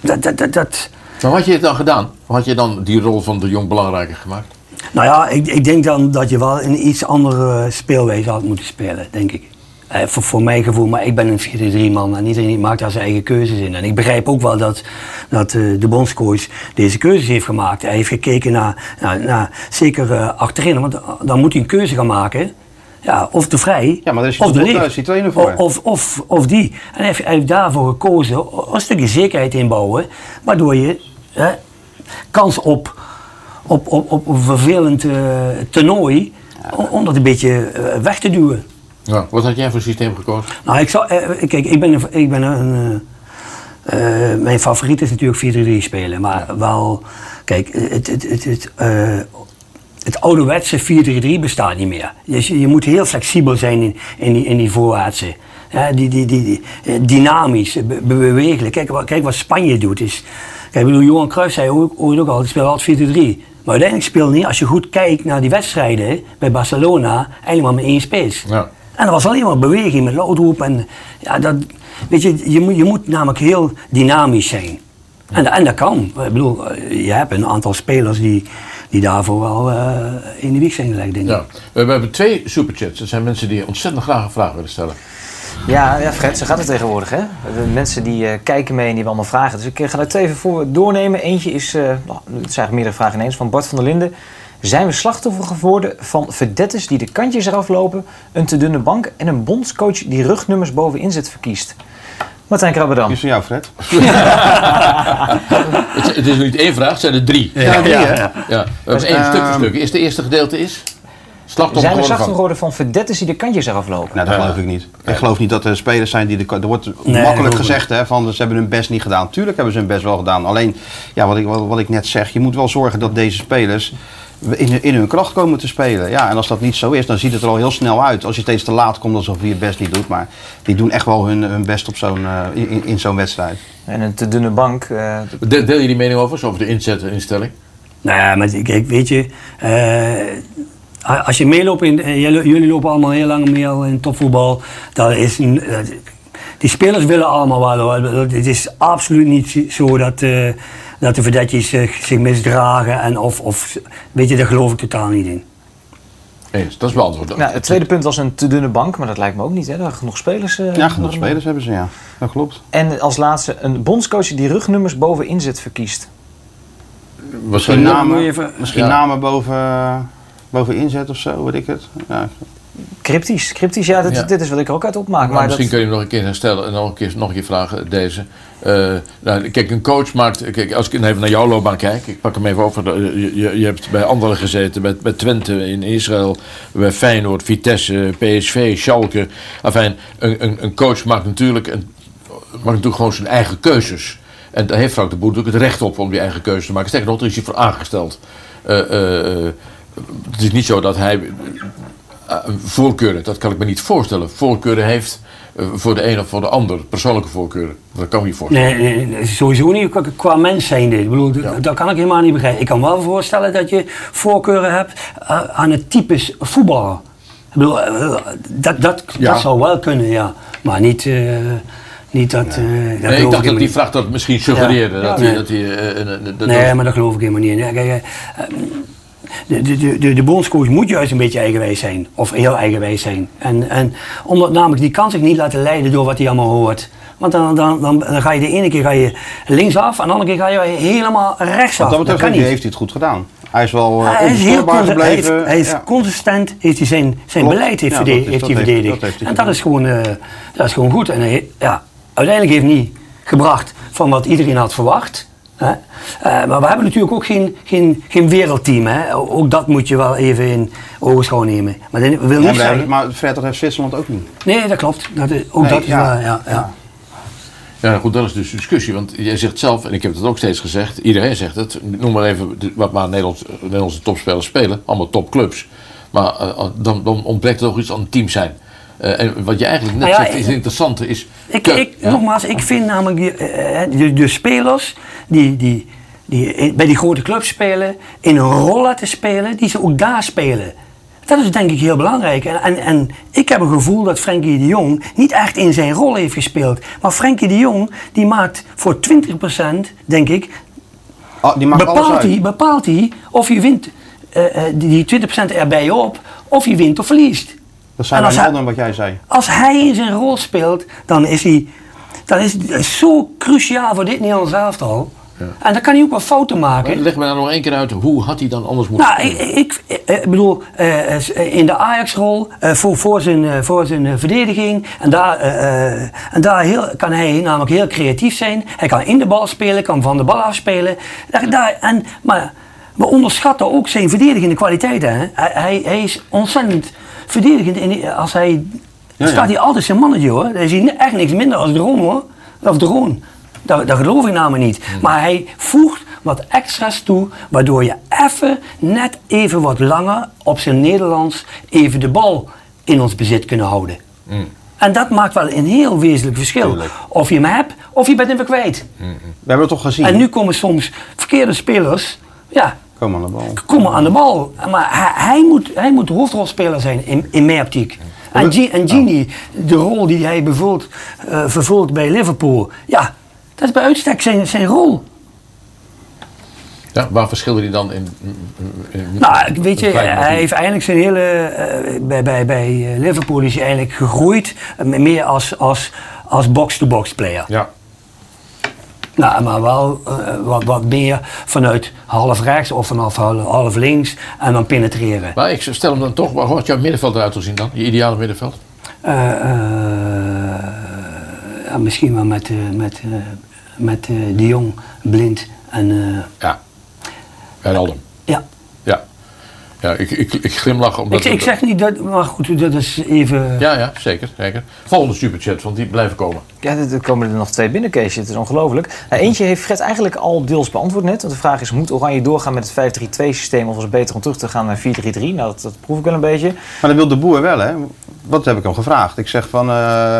dat, dat, dat, dat, Maar wat had je het dan gedaan? Had je dan die rol van de Jong belangrijker gemaakt? nou ja, ik, ik denk dan dat je wel een iets andere speelwijze had moeten spelen, denk ik. Eh, voor, voor mijn gevoel, maar ik ben een 4-3 man en iedereen maakt daar zijn eigen keuzes in. En ik begrijp ook wel dat, dat eh, de bondscoach deze keuzes heeft gemaakt. Hij heeft gekeken naar, naar, naar zeker eh, achterin, want dan moet hij een keuze gaan maken. Ja, of de Vrij, Ja, maar daar is of de trainer voor. Of, of, of die. En hij heeft, hij heeft daarvoor gekozen, een stukje zekerheid inbouwen, waardoor je kans op, op, op, op een vervelend toernooi, om, om dat een beetje weg te duwen. Ja. Wat had jij voor systeem gekozen? Nou, ik zou, eh, kijk, ik ben, een- ik ben een. eh, eh, mijn favoriet is natuurlijk 4-3 spelen, maar wel. Kijk, het, het, het, het, eh, het ouderwetse 4-3 bestaat niet meer. Dus je, je moet heel flexibel zijn in, in, die, in die voorwaartse. Ja, die, die, die, die, eh, dynamisch, be- bewegelijk. Kijk, wat- kijk wat Spanje doet. Is, kijk, ik bedoel, Johan Cruijff zei ook, ooit ook al, die speelt altijd 4-3. Maar uiteindelijk speelt niet, als je goed kijkt naar die wedstrijden bij Barcelona, eigenlijk maar met één spits. Ja. En er was alleen maar beweging met loodroep. En ja, dat, weet je, je, moet, je moet namelijk heel dynamisch zijn. En, en dat kan. Ik bedoel, eh, je hebt een aantal spelers die, die daarvoor wel eh, in de wieg zijn gelegd, denk ik. Ja. We hebben twee superchats. Dat zijn mensen die ontzettend graag een vraag willen stellen. Ja, ja, Fred, zo gaat het tegenwoordig. Hè? De mensen die eh, kijken mee en die hebben allemaal vragen. Dus ik ga er twee even voor doornemen. Eentje is, eh, nou, het zijn eigenlijk meerdere vragen ineens, van Bart van der Linden. Zijn we slachtoffer geworden van verdettes die de kantjes eraf lopen, een te dunne bank en een bondscoach die rugnummers boven inzet verkiest? Martijn Krabberdam. Is van jou, Fred. Het, het is niet één vraag, het zijn er drie. Ja, die, hè? Ja. We hebben één stuk voor stuk. Is de eerste gedeelte is? Slachtoffer Zijn we geworden slachtoffer van. geworden van verdettes die de kantjes eraf lopen? Nou, dat geloof ik niet. Ik geloof niet dat er spelers zijn die de. Er wordt dat makkelijk gezegd hè, van ze hebben hun best niet gedaan. Tuurlijk hebben ze hun best wel gedaan. Alleen, ja, wat ik, wat, wat ik net zeg, je moet wel zorgen dat deze spelers in, in hun kracht komen te spelen. Ja, en als dat niet zo is, dan ziet het er al heel snel uit. Als je steeds te laat komt, alsof je je best niet doet. Maar die doen echt wel hun, hun best op zo'n, eh, in, in zo'n wedstrijd. En een te dunne bank. eh, De- Deel je die mening over, zo over de inzet en instelling? Nou ja, maar kijk, weet je, eh, als je meeloopt in, eh, jullie, lopen allemaal heel lang mee al in topvoetbal, dat is, een- eh, die spelers willen allemaal wel hoor. Het is absoluut niet zo dat, eh, dat de verdetjes zich, zich misdragen en of, of, weet je, daar geloof ik totaal niet in. Eens, dat is beantwoord. nou, het tweede punt was een te dunne bank, maar dat lijkt me ook niet. Hè? Er genoeg spelers. eh, Ja, genoeg spelers hebben ze, ja. Dat klopt. En als laatste een bondscoach die rugnummers boven inzet verkiest. Misschien namen, even- misschien Ja. namen boven, boven inzet of zo, weet ik het. Ja, Cryptisch, cryptisch, ja, dit, Ja. dit is wat ik er ook uit opmaak. Maar Maar misschien dat, kun je hem nog een keer herstellen en nog een keer, nog een keer vragen, deze. Eh, nou, kijk, een coach maakt. Kijk, als ik even naar jouw loopbaan kijk, ik pak hem even over. Je, je, je hebt bij anderen gezeten, bij, bij Twente in Israël, bij Feyenoord, Vitesse, PSV, Schalke. Enfin, een, een, een coach maakt natuurlijk, een, maakt natuurlijk gewoon zijn eigen keuzes. En daar heeft Frank de Boer natuurlijk het recht op om die eigen keuzes te maken. Sterker nog, daar is hij voor aangesteld. Eh, eh, eh, het is niet zo dat hij eh, voorkeuren, dat kan ik me niet voorstellen. Voorkeuren heeft eh, voor de een of voor de ander, persoonlijke voorkeuren. Dat kan ik niet voorstellen. Nee, nee, nee, sowieso niet qua, mens zijn dit. Ik bedoel, dat- dat kan ik helemaal niet begrijpen. Ik kan me wel voorstellen dat je voorkeuren hebt eh, aan het types voetballer. Ik bedoel, eh, dat, dat, Ja. dat zou wel kunnen, ja. Maar niet, eh, niet dat... eh, dat Nee, ik dacht dat die vraag dat misschien suggereerde. Ja. Dat Ja. eh, eh, eh, dat- Nee, maar dat geloof ik helemaal niet. Eh, de, de, de, de, bondscoach moet juist een beetje eigenwijs zijn. Of heel eigenwijs zijn. En, en omdat namelijk, die kan zich niet laten leiden door wat hij allemaal hoort. Want dan, dan, dan, dan ga je de ene keer ga je linksaf, en de andere keer ga je helemaal rechtsaf. Wat dat betreft heeft hij het goed gedaan. Hij is wel uh, Hij is heel hij heeft, gebleven. hij heeft Ja. consistent heeft hij zijn, zijn Klopt. beleid heeft, Ja, verde- dat is- heeft hij heeft- verdedigd. dat heeft hij en dat is, gewoon, eh, dat is gewoon goed. En hij, ja, uiteindelijk heeft hij niet gebracht van wat iedereen had verwacht. Hè? Eh, maar we hebben natuurlijk ook geen, geen, geen wereldteam. Hè? Ook dat moet je wel even in ogenschouw nemen. Maar dat wil Ja, niet maar, zeggen... maar Fred, dat heeft Zwitserland ook niet. Nee, dat klopt. Dat is, ook Nee, dat is ja. wel, ja, ja. Ja, goed, dat is dus de discussie. Want jij zegt zelf, en ik heb het ook steeds gezegd, iedereen zegt het. Noem maar even wat maar Nederlands, Nederlandse topspelers spelen, allemaal topclubs. Maar eh, dan, dan ontbreekt er ook iets aan team zijn. Eh, en wat je eigenlijk net Nou ja, zegt, is het interessante, is... Ik, Ke- ik, ja. Nogmaals, ik vind namelijk die, eh, eh, de, de spelers die, die, die bij die grote clubs spelen, in een rol laten spelen, die ze ook daar spelen. Dat is denk ik heel belangrijk. En, en, en ik heb een gevoel dat Frenkie de Jong niet echt in zijn rol heeft gespeeld. Maar Frenkie de Jong, die maakt voor 20%, denk ik, Ah, die maakt alles bepaalt uit. hij, bepaalt hij of je wint die die 20% erbij op, of je wint of verliest. Dat zijn Wijnaldum hij- wat jij zei. Als hij in zijn rol speelt, dan is hij, dan is hij zo cruciaal voor dit Nederlands elftal. En dan kan hij ook wel fouten maken. Leg me nou nog één keer uit, hoe had hij dan anders moeten Nou, ik, spelen? ik, ik- ik bedoel, eh, in de Ajax-rol, eh, voor, voor zijn, eh, voor zijn verdediging. En daar, en daar heel, kan hij namelijk heel creatief zijn. Hij kan in de bal spelen, kan van de bal afspelen. Daar, daar, en, maar we onderschatten ook zijn verdedigende kwaliteiten. Hè? Hij, hij, hij is ontzettend verdedigend. In, als hij, Ja, staat ja. hij altijd zijn mannetje hoor. Hij is hij echt niks minder als Droon hoor. Of Droon. Dat, dat geloof ik namelijk niet. Maar hij voegt wat extra's toe, waardoor je even, net even wat langer op zijn Nederlands even de bal in ons bezit kunnen houden. En dat maakt wel een heel wezenlijk verschil. Tuurlijk. Of je hem hebt, of je bent hem weer kwijt. We hebben het toch gezien. En nu komen soms verkeerde spelers, ja, Kom aan de bal. komen aan de bal. Maar hij, hij, moet, hij moet de hoofdrolspeler zijn in, in mijn optiek. En, G, en Gini, de rol die hij bevult, eh, vervult bij Liverpool, ja, dat is bij uitstek zijn, zijn rol. Ja, waar verschilde hij dan in? in Nou, weet je, hij heeft eigenlijk zijn hele. eh, bij bij, bij eh, Liverpool is hij eigenlijk gegroeid. meer als, als, als box-to-box player. Ja, Nou, maar wel eh, wat, wat meer vanuit half rechts of vanaf half, links en dan penetreren. maar ik stel hem dan toch, maar hoe had jouw middenveld eruit gezien dan? Je ideale middenveld? Eh, eh, ja, misschien wel met, met, met De Jong, Blind en. Ja, Wijnaldum. ja. Ja, ja ik, ik, ik glimlach omdat... Ik, ik zeg niet dat, maar goed, dat is even. Ja, ja, zeker, zeker. Volgende superchat, want die blijven komen. Ja, er komen er nog twee binnen, Keesje. Het is ongelooflijk. Nou, eentje heeft Fred eigenlijk al deels beantwoord net. Want de vraag is, moet Oranje doorgaan met het 5-3-2 systeem... of is het beter om terug te gaan naar 4-3-3? Nou, dat, dat proef ik wel een beetje. Maar dat wil de boer wel, hè? Wat heb ik hem gevraagd? Ik zeg van. eh,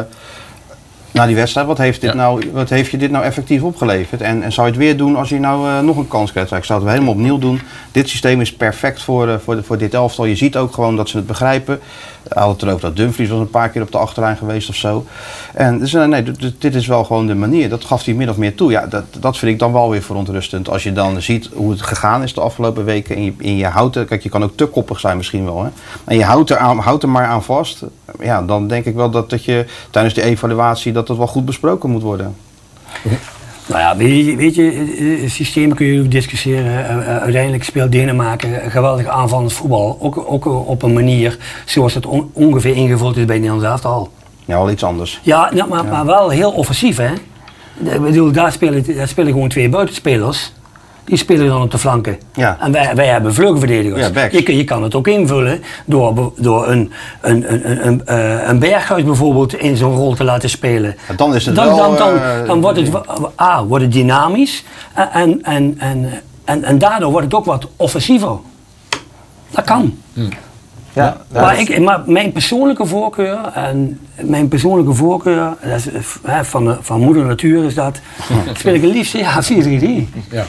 na die wedstrijd, wat heeft, dit Ja. nou, wat heeft je dit nou effectief opgeleverd? En, en zou je het weer doen als je nou eh, nog een kans krijgt? Ik zou het helemaal opnieuw doen. Dit systeem is perfect voor, eh, voor, de- voor dit elftal. Je ziet ook gewoon dat ze het begrijpen. Had het erover dat Dumfries was een paar keer op de achterlijn geweest of zo. En dus, eh, nee, dit- is wel gewoon de manier. Dat gaf hij min of meer toe. Ja, dat, dat vind ik dan wel weer verontrustend. Als je dan ziet hoe het gegaan is de afgelopen weken. En je, en je houdt er, kijk, je kan ook te koppig zijn misschien wel. Hè? En je houdt er, aan, houdt er maar aan vast. Ja, dan denk ik wel dat, dat je tijdens de evaluatie dat het wel goed besproken moet worden. Nou ja, weet je, weet je eh, eh, systemen kun je discussiëren. Eh, uiteindelijk speelt Denemarken geweldig aanvallend voetbal. Ook, ook op een manier zoals het on- ongeveer ingevuld is bij Nederlands elftal. Ja, wel iets anders. Ja, nou, maar, maar wel heel offensief, hè. Ik bedoel, daar spelen, daar spelen gewoon twee buitenspelers. Die spelen dan op de flanken. Ja. En wij, wij hebben vleugelverdedigers. Ja, je, je kan het ook invullen door, door een, een, een, een, een, eh, een Berghuis bijvoorbeeld in zo'n rol te laten spelen. Dan is het dan, wel, dan, dan, eh, dan wordt het, A, wordt het dynamisch en, en, en, en, en, en daardoor wordt het ook wat offensiever. Dat kan. Ja, Maar, ik, maar mijn persoonlijke voorkeur, en mijn persoonlijke voorkeur, dat is, eh, hè, van, de- van moeder natuur is dat, speel ik het liefst ja, 4-3-3. Ja.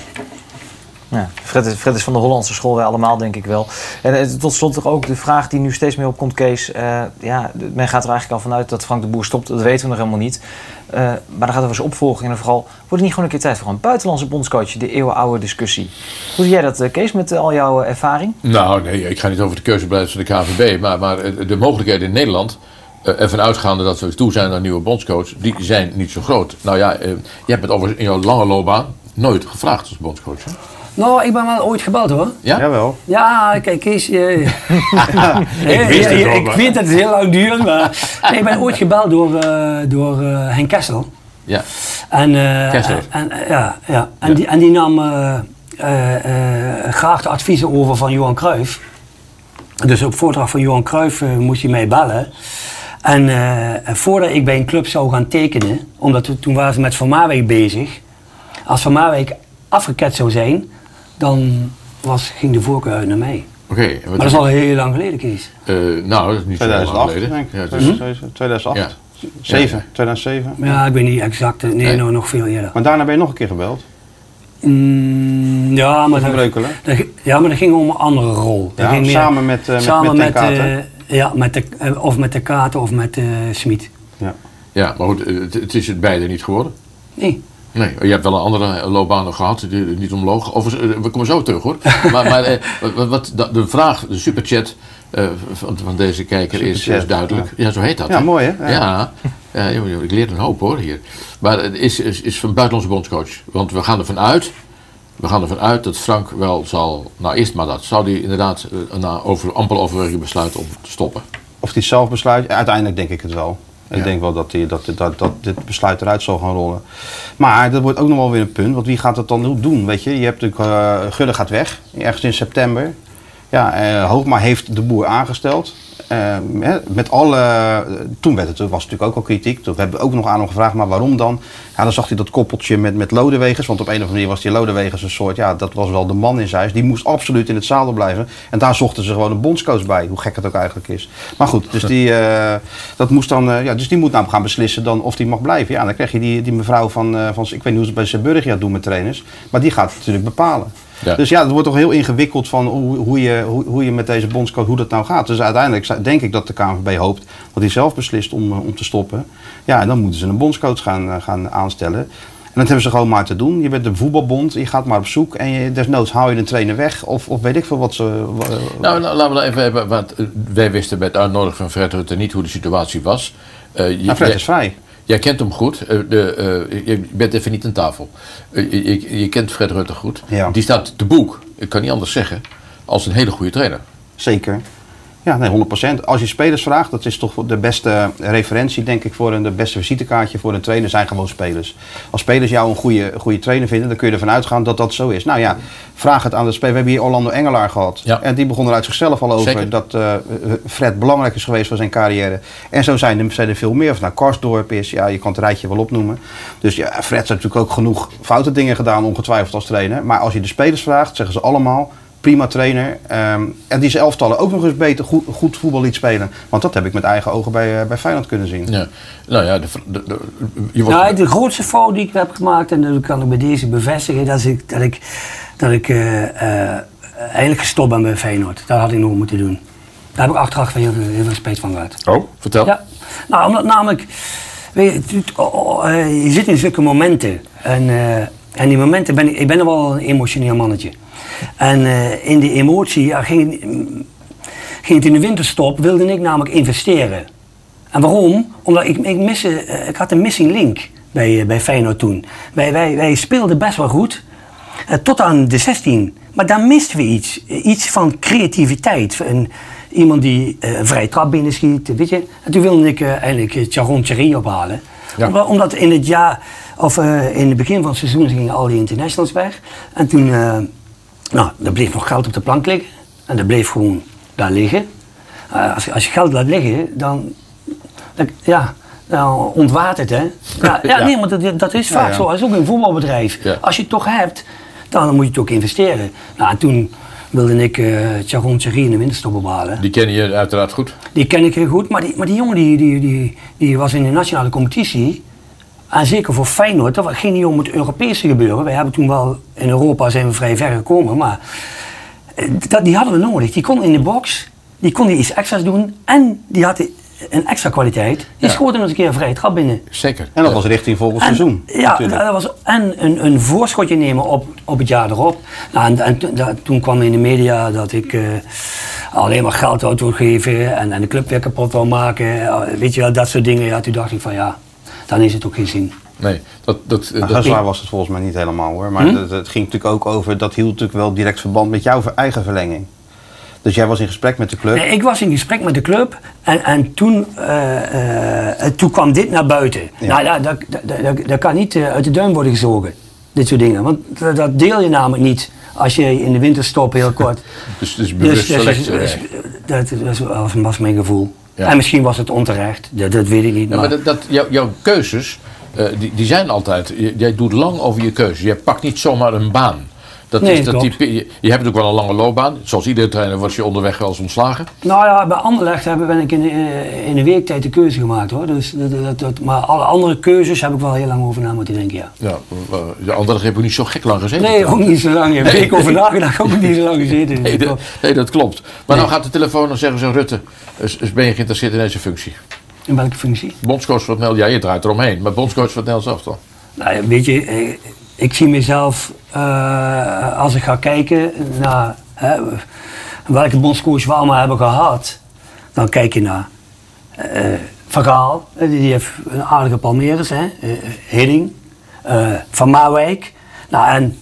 Ja, Fred, is, is van de Hollandse school, wij allemaal denk ik wel. En eh, tot slot toch ook de vraag die nu steeds meer opkomt, Kees. Eh, ja, men gaat er eigenlijk al vanuit dat Frank de Boer stopt. Dat weten we nog helemaal niet. Eh, maar dan gaat er wel eens opvolging. En vooral, wordt het niet gewoon een keer tijd voor een buitenlandse bondscoach? De eeuwenoude discussie. Hoe zie jij dat, Kees, met al jouw ervaring? Nou, nee, ik ga niet over de keuzebeleid van de KVB, maar, maar de mogelijkheden in Nederland, ervan uitgaande dat we toe zijn naar nieuwe bondscoach, die zijn niet zo groot. Nou ja, je hebt het over in jouw lange loopbaan nooit gevraagd als bondscoach. Hè? Nou, ik ben wel ooit gebeld hoor. Ja? Jawel. Ja, kijk, Kees. eh, Ik wist het ja, wel, Ik maar- weet dat het heel lang duurt, maar nee, ik ben ooit gebeld door, eh, door eh, Henk Kessel. Ja. En, eh, Kessel. en, ja, ja. En, Ja. Die, en die nam eh, eh, eh, graag de adviezen over van Johan Cruijff. Dus op voordracht van Johan Cruijff eh, moest hij mij bellen. En eh, voordat ik bij een club zou gaan tekenen, omdat we, toen waren ze met Van Marwijk bezig. Als Van Marwijk afgeket zou zijn, dan was, ging de voorkeur uit naar mij. Oké, en wat Maar dat is al heel lang geleden, Kees. eh, nou, dat is niet zo lang 2008, geleden. denk ik. Ja, het is- 2007, 2008. Ja. 7, 2007. Ja, ik weet niet exact. eh, Nee, Nee. nou, nog veel eerder. Maar daarna ben je nog een keer gebeld. Mm, ja, maar dat, dat- ja, maar dat ging om een andere rol. Dat Ja, ging meer- samen met, eh, met- samen met met, Katen. eh, ja, met de, of met de Katen of met uh, Smit. Ja. ja, maar goed, het, het is het beide niet geworden. Nee. Nee, je hebt wel een andere loopbaan nog gehad, die niet omloog. Overigens, eh, we komen zo terug hoor. maar maar eh, wat, wat, de- vraag, de superchat, eh, van, van deze kijker is, duidelijk. Ja. zo heet dat. Ja, mooi, hè? Ja. Ik leer een hoop hoor hier. Maar het is, is, is van buitenlandse bondscoach. Want we gaan ervan uit, we gaan ervan uit dat Frank wel zal, nou eerst maar dat, zou hij inderdaad na over, amper overweging besluiten om te stoppen. Of hij het zelf besluit, uiteindelijk denk ik het wel. Ik Ja. denk wel dat, hij, dat, dat, dat dit besluit eruit zal gaan rollen. Maar dat wordt ook nog wel weer een punt, want wie gaat het dan doen? Weet je, je hebt natuurlijk, eh Gudde gaat weg, ergens in september. Ja, eh, Hoogma heeft de boer aangesteld. Eh, hè, met alle, toen werd het, was natuurlijk ook al kritiek. Toen hebben we ook nog aan hem gevraagd, maar waarom dan? Ja, dan zag hij dat koppeltje met, met Lodewegers. Want op een of andere manier was die Lodewegers een soort, ja, dat was wel de man in zijn huis. Die moest absoluut in het zadel blijven. En daar zochten ze gewoon een bondscoach bij, hoe gek het ook eigenlijk is. Maar goed, dus die, eh, dat moest dan, eh, ja, dus die moet nou gaan beslissen dan of die mag blijven. Ja, dan krijg je die, die mevrouw van, eh, van, ik weet niet hoe ze bij Zeeburgia doen met trainers. Maar die gaat het natuurlijk bepalen. Ja. Dus ja, het wordt toch heel ingewikkeld van hoe, hoe, je, hoe, hoe je met deze bondscoach, hoe dat nou gaat. Dus uiteindelijk denk ik dat de KNVB hoopt dat hij zelf beslist om, eh, om te stoppen. Ja, en dan moeten ze een bondscoach gaan, eh, gaan aanstellen. En dat hebben ze gewoon maar te doen. Je bent een voetbalbond, je gaat maar op zoek en je, desnoods haal je een trainer weg. Of, of weet ik veel wat ze... Nou, nou, laten we even hebben, want eh, wij wisten bij het uitnodigen van Fred Rutte niet hoe de situatie was. Eh, je- Nou, Fred is vrij. Jij kent hem goed. eh, de, eh, je bent even niet aan tafel. Eh, je, je- je kent Fred Rutte goed. Ja. Die staat te boek, ik kan niet anders zeggen, als een hele goede trainer. Zeker. Ja, nee, 100%. Als je spelers vraagt, dat is toch de beste referentie, denk ik, voor een de beste visitekaartje voor een trainer, zijn gewoon spelers. Als spelers jou een goede, goede trainer vinden, dan kun je ervan uitgaan dat dat zo is. Nou ja, vraag het aan de speler. We hebben hier Orlando Engelaar gehad. Ja. En die begon er uit zichzelf al over Zeker. dat eh, Fred belangrijk is geweest voor zijn carrière. En zo zijn er, zijn er veel meer. Of nou Karsdorp is, ja, je kan het rijtje wel opnoemen. Dus ja, Fred heeft natuurlijk ook genoeg foute dingen gedaan, ongetwijfeld als trainer. Maar als je de spelers vraagt, zeggen ze allemaal prima trainer. Ehm, en die zijn elftallen ook nog eens beter goed, goed voetbal liet spelen. Want dat heb ik met eigen ogen bij, eh, bij Feyenoord kunnen zien. Ja. Nou ja, de, de, de- je wordt, Nou, de grootste fout die ik heb gemaakt, en dat kan ik bij deze bevestigen, dat is ik, dat ik, dat ik eh, eh, eigenlijk gestopt ben bij Feyenoord. Dat had ik nog moeten doen. Daar heb ik achteraf heel, veel- heel veel spijt van gehad. oh, vertel. Ja, nou, omdat namelijk, weet je, het- oh, oh, je zit in zulke momenten. En, eh, en die momenten ben ik, ik ben er wel een emotioneel mannetje. En eh, in die emotie ja, ging, ging het in de winterstop, wilde ik namelijk investeren. En waarom? Omdat ik, ik, eh, ik had een missing link bij, eh, bij Feyenoord toen. Wij, wij, wij speelden best wel goed, tot aan de 16. Maar daar misten we iets. Iets van creativiteit. Een, iemand die eh, een vrije trap binnenschiet, weet je. En toen wilde ik eh, eigenlijk Charon Thierry ophalen. Ja. Omdat, omdat in het jaar, of in het begin van het seizoen gingen al die internationals weg. En toen, nou, er bleef nog geld op de plank liggen. En dat bleef gewoon daar liggen. Eh, als, je- als je geld laat liggen, dan, dan ja, dan ontwaart het, hè. Ja, ja, Ja. nee, maar dat, dat is vaak ja. zo. Dat is ook een voetbalbedrijf. Als je het toch hebt, dan moet je het ook investeren. Nou, en toen wilde ik eh Charon Thierry in de winterstop ophalen. Die ken je uiteraard goed. Die ken ik heel goed, maar die, maar die jongen die, die, die, die was in de nationale competitie. En zeker voor Feyenoord, dat ging niet om het Europese gebeuren. Wij hebben toen wel, in Europa zijn we vrij ver gekomen, maar eh, dat, die hadden we nodig. Die kon in de box, die kon die iets extra's doen en die had een extra kwaliteit. Die Ja. schoot hem eens een keer een vrije trap binnen. Zeker. En dat was richting volgend En- seizoen. Ja, natuurlijk. dat was en een, een voorschotje nemen op, op het jaar erop. Nou, en, en toen- kwam in de media dat ik eh, alleen maar geld uit wil geven en, en de club weer kapot wil maken. Eh, weet je wel, dat soort dingen. Ja, toen dacht ik van ja, dan is het ook geen zin. Nee, dat, dat, Nou, dat, zwaar was het volgens mij niet helemaal hoor. Maar Hm? het, het ging natuurlijk ook over, dat hield natuurlijk wel direct verband met jouw eigen verlenging. Dus jij was in gesprek met de club. Nee, ik was in gesprek met de club en, en toen, eh, eh, toen kwam dit naar buiten. Ja. Nou, ja, dat, dat, dat, dat kan niet eh, uit de duim worden gezogen, dit soort dingen. Want dat, deel je namelijk niet als je in de winterstop heel kort... dus, dus bewust Dus, dus, selectie. dus, dat, dat was, was mijn gevoel. Ja. En misschien was het onterecht, dat, dat weet ik niet. Ja, maar, maar dat, dat, jouw, jouw keuzes, eh, die, die zijn altijd. Jij doet lang over je keuzes. Je pakt niet zomaar een baan. Dat Nee, is, dat klopt. die, je, je hebt ook wel een lange loopbaan. Zoals iedere trainer wordt je onderweg wel eens ontslagen. Nou ja, bij Anderlecht hebben, ben ik in, eh, in een week tijd de keuze gemaakt hoor. Dus, dat, dat, maar alle andere keuzes heb ik wel heel lang over na moeten denken, ja. Ja, eh, de andere heb ik niet zo gek lang gezeten. Nee, ook niet zo lang. Een week over nagedacht, ook niet zo lang gezeten. Nee, dat, nee, dat klopt. Maar Nee. dan gaat de telefoon en zeggen ze: Rutte, is, is- ben je geïnteresseerd in deze functie? In welke functie? Bondscoach van Nederlands, ja, je draait eromheen, maar bondscoach van het Nederlands elftal. Nou, weet je, eh, ik zie mezelf, eh, als ik ga kijken naar hè, welke bondscoach we allemaal hebben gehad, dan kijk je naar eh Van Gaal, eh, die heeft een aardige Palmeiras, hè? eh, eh, Van Marwijk. Nou, en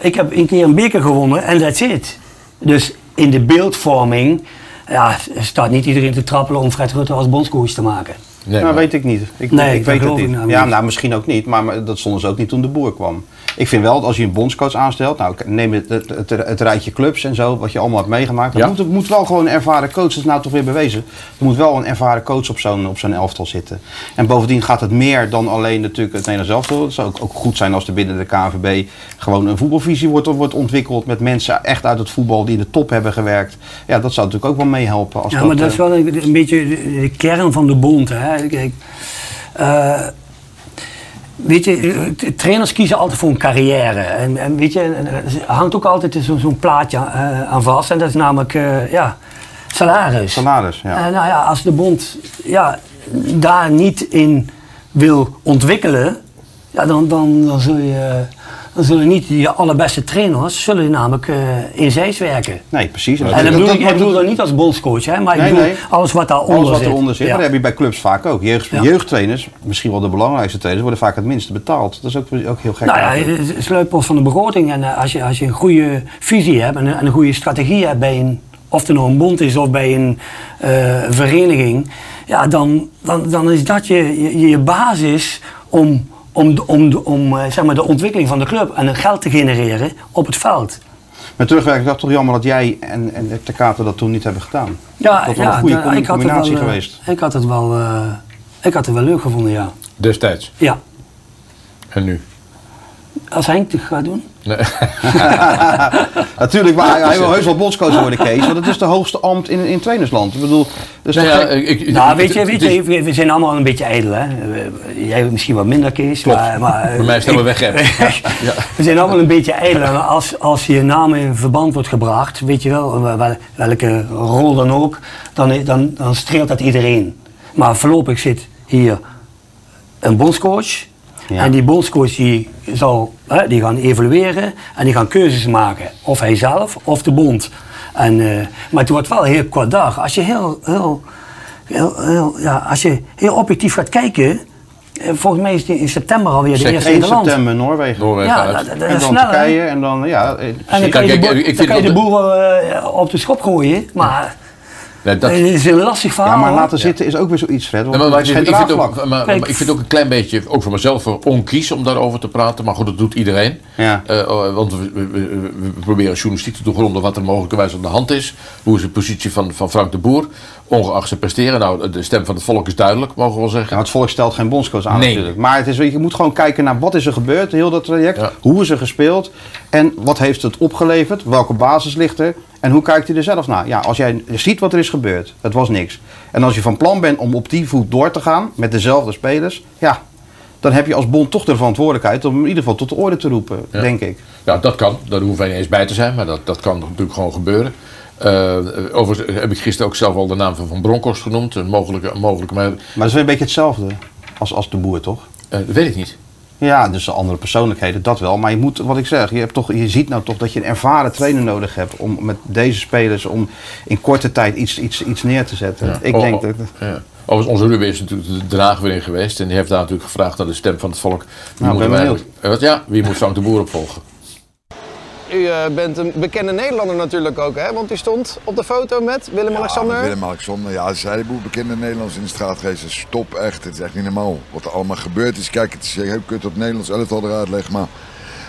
ik heb een keer een beker gewonnen en that's it. Dus in de beeldvorming ja, staat niet iedereen te trappelen om Fred Rutte als bondscoach te maken. Nee, nou, maar- weet ik niet. Ik, Nee, ik dat weet het niet. nou ja, niet. nou, misschien ook niet, maar, maar dat stonden ze ook niet toen de boer kwam. Ik vind wel dat als je een bondscoach aanstelt, nou neem het, het, het, het rijtje clubs en zo, wat je allemaal hebt meegemaakt. Ja. Moet, moet wel gewoon een ervaren coach, dat is nou toch weer bewezen. Er moet wel een ervaren coach op zo'n op zo'n elftal zitten. En bovendien gaat het meer dan alleen natuurlijk het Nederlands elftal. Het zou ook, ook goed zijn als er binnen de KNVB gewoon een voetbalvisie wordt, wordt ontwikkeld met mensen echt uit het voetbal die in de top hebben gewerkt. Ja, dat zou natuurlijk ook wel meehelpen. Als Ja, maar dat is eh, wel een, een beetje de, de kern van de bond. Hè. Kijk, eh, weet je, eh, trainers kiezen altijd voor een carrière. En, en weet je, en er hangt ook altijd zo- zo'n plaatje eh, aan vast. En dat is namelijk eh, ja, salaris. Salaris, ja. Eh, nou ja, als de bond ja, daar niet in wil ontwikkelen, ja, dan, dan, dan, zul je, dan zullen niet je allerbeste trainers zullen namelijk eh, in zijs werken. Nee, precies. En dat bedoel ik, ik bedoel dat niet als bondscoach, hè, maar ik Nee, bedoel nee. alles wat daaronder Alles wat zit. eronder zit. Ja. Maar dat heb je bij clubs vaak ook. Jeugd, Ja. Jeugdtrainers, misschien wel de belangrijkste trainers, worden vaak het minste betaald. Dat is ook, ook heel gek. Nou ja, het is van de begroting. En eh, als je, als je een goede visie hebt en een, en een goede strategie hebt bij een, of het nou een bond is of bij een eh, vereniging, ja, dan, dan, dan is dat je, je, je basis om, om, de- om, de- om eh, zeg maar de ontwikkeling van de club en geld te genereren op het veld. Met terugwerking is dat toch jammer dat jij en, en de Kater dat toen niet hebben gedaan. Ja, dat was ja een goede da- ik had het combinatie wel, eh, geweest. Ik had het wel, eh, ik had het wel leuk gevonden, ja. Destijds. Ja, En nu? als Henk het gaat doen. Nee. Natuurlijk, maar hij, wil heus wel bondscoach worden, Kees. Want het is de hoogste ambt in, in trainersland. Ik bedoel, dus Nou ja, ik, ik- Nou, het- weet je, het weet is- je we, we zijn allemaal een beetje ijdel, hè. Jij misschien wat minder, Kees. Klopt. Maar, maar, Bij mij staan we weg, hè. Ja. We zijn allemaal een beetje ijdel. En als, als je naam in verband wordt gebracht, weet je wel, wel- welke rol dan ook, dan, dan, dan streelt dat iedereen. Maar voorlopig zit hier een bondscoach. Ja. En die bondscoach die zal, hè, die gaan evalueren en die gaan keuzes maken. Of hij zelf of de bond. En, eh, maar het wordt wel heel kort dag. Als je heel, heel, heel, heel- ja, als je heel objectief gaat kijken. eh, Volgens mij is het in september alweer de Zeg, eerste in 1 het land. september Noorwegen. Noorwegen Ja, uit. dat, dat, dat en dan? Turkije en dan, ja... eh, En dan kan je de wel op de schop gooien. Maar Nee, dat, het is een lastig verhaal. Ja, maar laten zitten is ook weer zoiets, Fred. Want maar, is ik, vind ook, maar, ik vind ook een klein beetje, ook voor mezelf, eh, onkies om daarover te praten. Maar goed, dat doet iedereen. Ja. Eh, oh, want we, we- we- we proberen journalistiek te doorgronden wat er mogelijkerwijs aan de hand is. Hoe is de positie van, van Frank de Boer, ongeacht zijn presteren. Nou, de stem van het volk is duidelijk, mogen we wel zeggen. Het volk stelt geen bondscoach aan Nee. natuurlijk. Maar het is, je moet gewoon kijken naar wat is er gebeurd, heel dat traject. Ja. Hoe is er gespeeld en wat heeft het opgeleverd? Welke basis ligt er? En hoe kijkt hij er zelf naar? Ja, als jij ziet wat er is gebeurd, het was niks. En als je van plan bent om op die voet door te gaan met dezelfde spelers, ja, dan heb je als bond toch de verantwoordelijkheid om in ieder geval tot de orde te roepen, Ja. denk ik. Ja, dat kan. Daar hoeven wij niet eens bij te zijn, maar dat, dat kan natuurlijk gewoon gebeuren. Eh, overigens heb ik gisteren ook zelf al de naam van Van Bronckhorst genoemd. Een mogelijke, een mogelijke maar Maar het is weer een beetje hetzelfde als, als de boer, toch? eh, dat weet ik niet. Ja, dus andere persoonlijkheden, dat wel. Maar je moet, wat ik zeg, je, hebt toch, je ziet nou toch dat je een ervaren trainer nodig hebt om met deze spelers om in korte tijd iets, iets, iets neer te zetten. Ja. Ik Oh, denk oh, dat. Ja. Overigens, onze Ruben is natuurlijk de draag weer in geweest. En die heeft daar natuurlijk gevraagd naar de stem van het volk. Wie Nou, moet ben eigenlijk- eh, ja, wie moet Frank de Boer opvolgen? U eh, bent een bekende Nederlander natuurlijk ook, hè? Want u stond op de foto met Willem-Alexander. Ja, Willem-Alexander. Ja, een heleboel bekende Nederlanders in de straat geweest. Dus Stop, echt. Het is echt niet normaal. Wat er allemaal gebeurd is. Kijk, het is heel kut op Nederlands elftal eruit leggen. Maar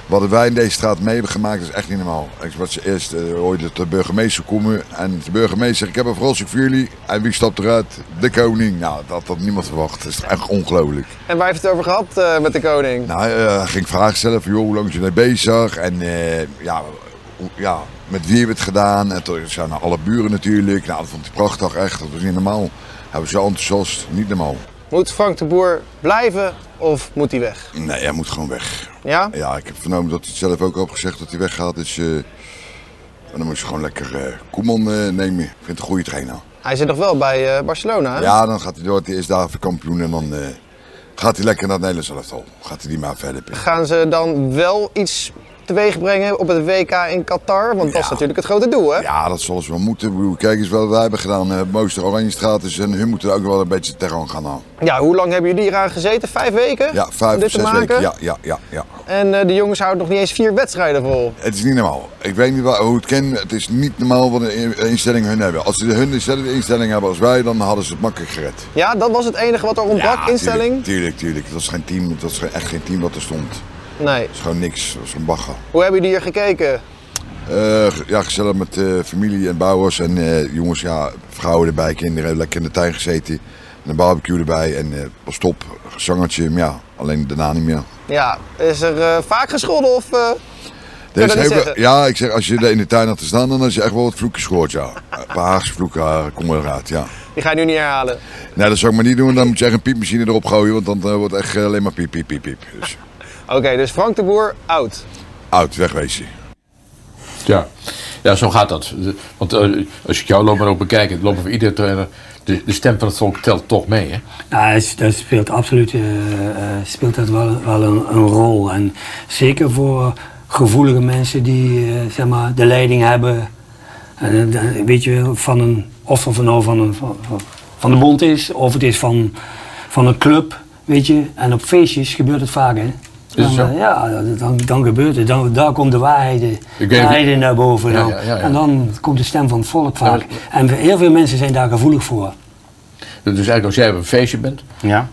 wat wij in deze straat mee hebben gemaakt, is echt niet normaal. Ik ze eerst uh, hoorde de burgemeester komen. En de burgemeester zegt, ik heb een verrassing voor jullie. En wie stapt eruit? De koning. Nou, dat had niemand verwacht. Dat is echt ongelooflijk. En waar heeft het over gehad eh, met de koning? Nou, eh, hij ging vragen stellen van, joh, hoe lang is je mee bezig? En eh, ja, ja, met wie hebben we het gedaan? En toen zijn alle buren natuurlijk. Nou, dat vond hij prachtig, echt. Dat was niet normaal. Hij was zo enthousiast, niet normaal. Moet Frank de Boer blijven of moet hij weg? Nee, hij moet gewoon weg. Ja? Ja, ik heb vernomen dat hij het zelf ook al gezegd dat hij weggaat. Dus eh, dan moet je gewoon lekker eh Koeman eh, nemen. Ik vind het een goede trainer. Hij zit nog wel bij Barcelona, hè? Ja, dan gaat hij door. Hij is daar kampioen en dan gaat hij lekker naar het Nederlands elftal. Gaat hij die maar verder pikken. Gaan ze dan wel iets teweeg brengen op het WK in Qatar? Want dat is natuurlijk het grote doel, hè? Ja, dat zullen ze wel moeten. Ik bedoel, kijk eens wat wij hebben gedaan. Het mooiste Oranje Straat is en hun moeten er ook wel een beetje tegenaan gaan halen. Ja, hoe lang hebben jullie eraan gezeten? Vijf weken? Ja, vijf, dit te zes weken. Ja, ja, ja, ja. En eh, de jongens houden nog niet eens vier wedstrijden vol. Het is niet normaal. Ik weet niet wat, hoe het kan. Het is niet normaal wat een instelling hun hebben. Als ze hun dezelfde instelling hebben als wij, dan hadden ze het makkelijk gered. Ja, dat was het enige wat er ontbrak, instelling? Tuurlijk, tuurlijk, tuurlijk. Het was geen team. Het was echt geen team wat er stond. Nee. Het is gewoon niks. Het was een bagger. Hoe hebben jullie hier gekeken? Eh, ja, gezellig met eh, familie en bouwers en eh, jongens, ja, vrouwen erbij, kinderen, lekker in de tuin gezeten. Een barbecue erbij en pas top, zangertje, maar ja, alleen daarna niet meer. Ja, is er vaak gescholden of... is dat niet heel ja, ik zeg, als je er in de tuin had te staan, dan had je echt wel wat vloekjes gehoord, ja. Een paar Haagse vloeken komen eruit, ja. Die ga je nu niet herhalen. Nee, dat zou ik maar niet doen, dan moet je echt een piepmachine erop gooien, want dan wordt het echt alleen maar piep, piep, piep, piep. Dus Oké, dus Frank de Boer, oud. oud, wegwezen. Ja. ja, zo gaat dat. Want eh, als ik jouw loopbaan ook bekijk, het lopen van iedere trainer, de, de stem van het volk telt toch mee, hè? Ja, dat- dat speelt absoluut eh, eh, speelt dat wel, wel een, een rol. En zeker voor gevoelige mensen die zeg maar, de leiding hebben. En, weet je, van een, of het nou van, een, van, van- van de bond is, of het is van, van een club. Weet je, en op feestjes gebeurt het vaak, hè? Dan, zo? eh, ja, dan, dan gebeurt het. Dan, daar komt de waarheid, weet- waarheden naar boven. Ja, dan. ja, ja, ja. En dan komt de stem van het volk vaak. En heel veel mensen zijn daar gevoelig voor. Dus eigenlijk als jij op een feestje bent, Ja.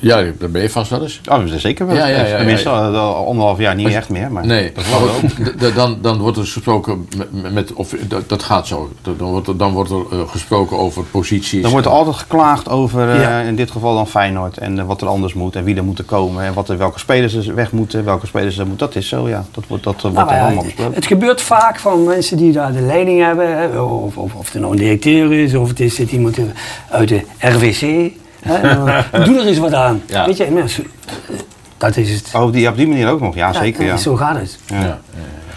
Ja, dan ben je vast wel eens. Oh, dat is zeker wel. Ja, ja, Tenminste, ja. al- al anderhalf jaar niet echt meer. Maar Nee, dat maar dan, dan wordt er gesproken met, met of dat, dat gaat zo. Dan wordt er, dan wordt er eh, gesproken over posities. Er wordt er altijd geklaagd over, eh, in dit geval dan Feyenoord. En eh, wat er anders moet en wie er moeten komen. En wat er, welke spelers er weg moeten, welke spelers er moeten. Dat is zo, ja. Dat wordt, dat, wordt Nou er ja, allemaal het, besproken. het gebeurt vaak van mensen die daar de leiding hebben. Hè, of, of, of het nou een directeur is, of het is zit iemand uit de RWC. Hè, dan doe er eens wat aan. Ja. Weet je, mensen, dat is het. Oh, die, op die manier ook nog, ja, zeker. Ja. Zo gaat het. Ja.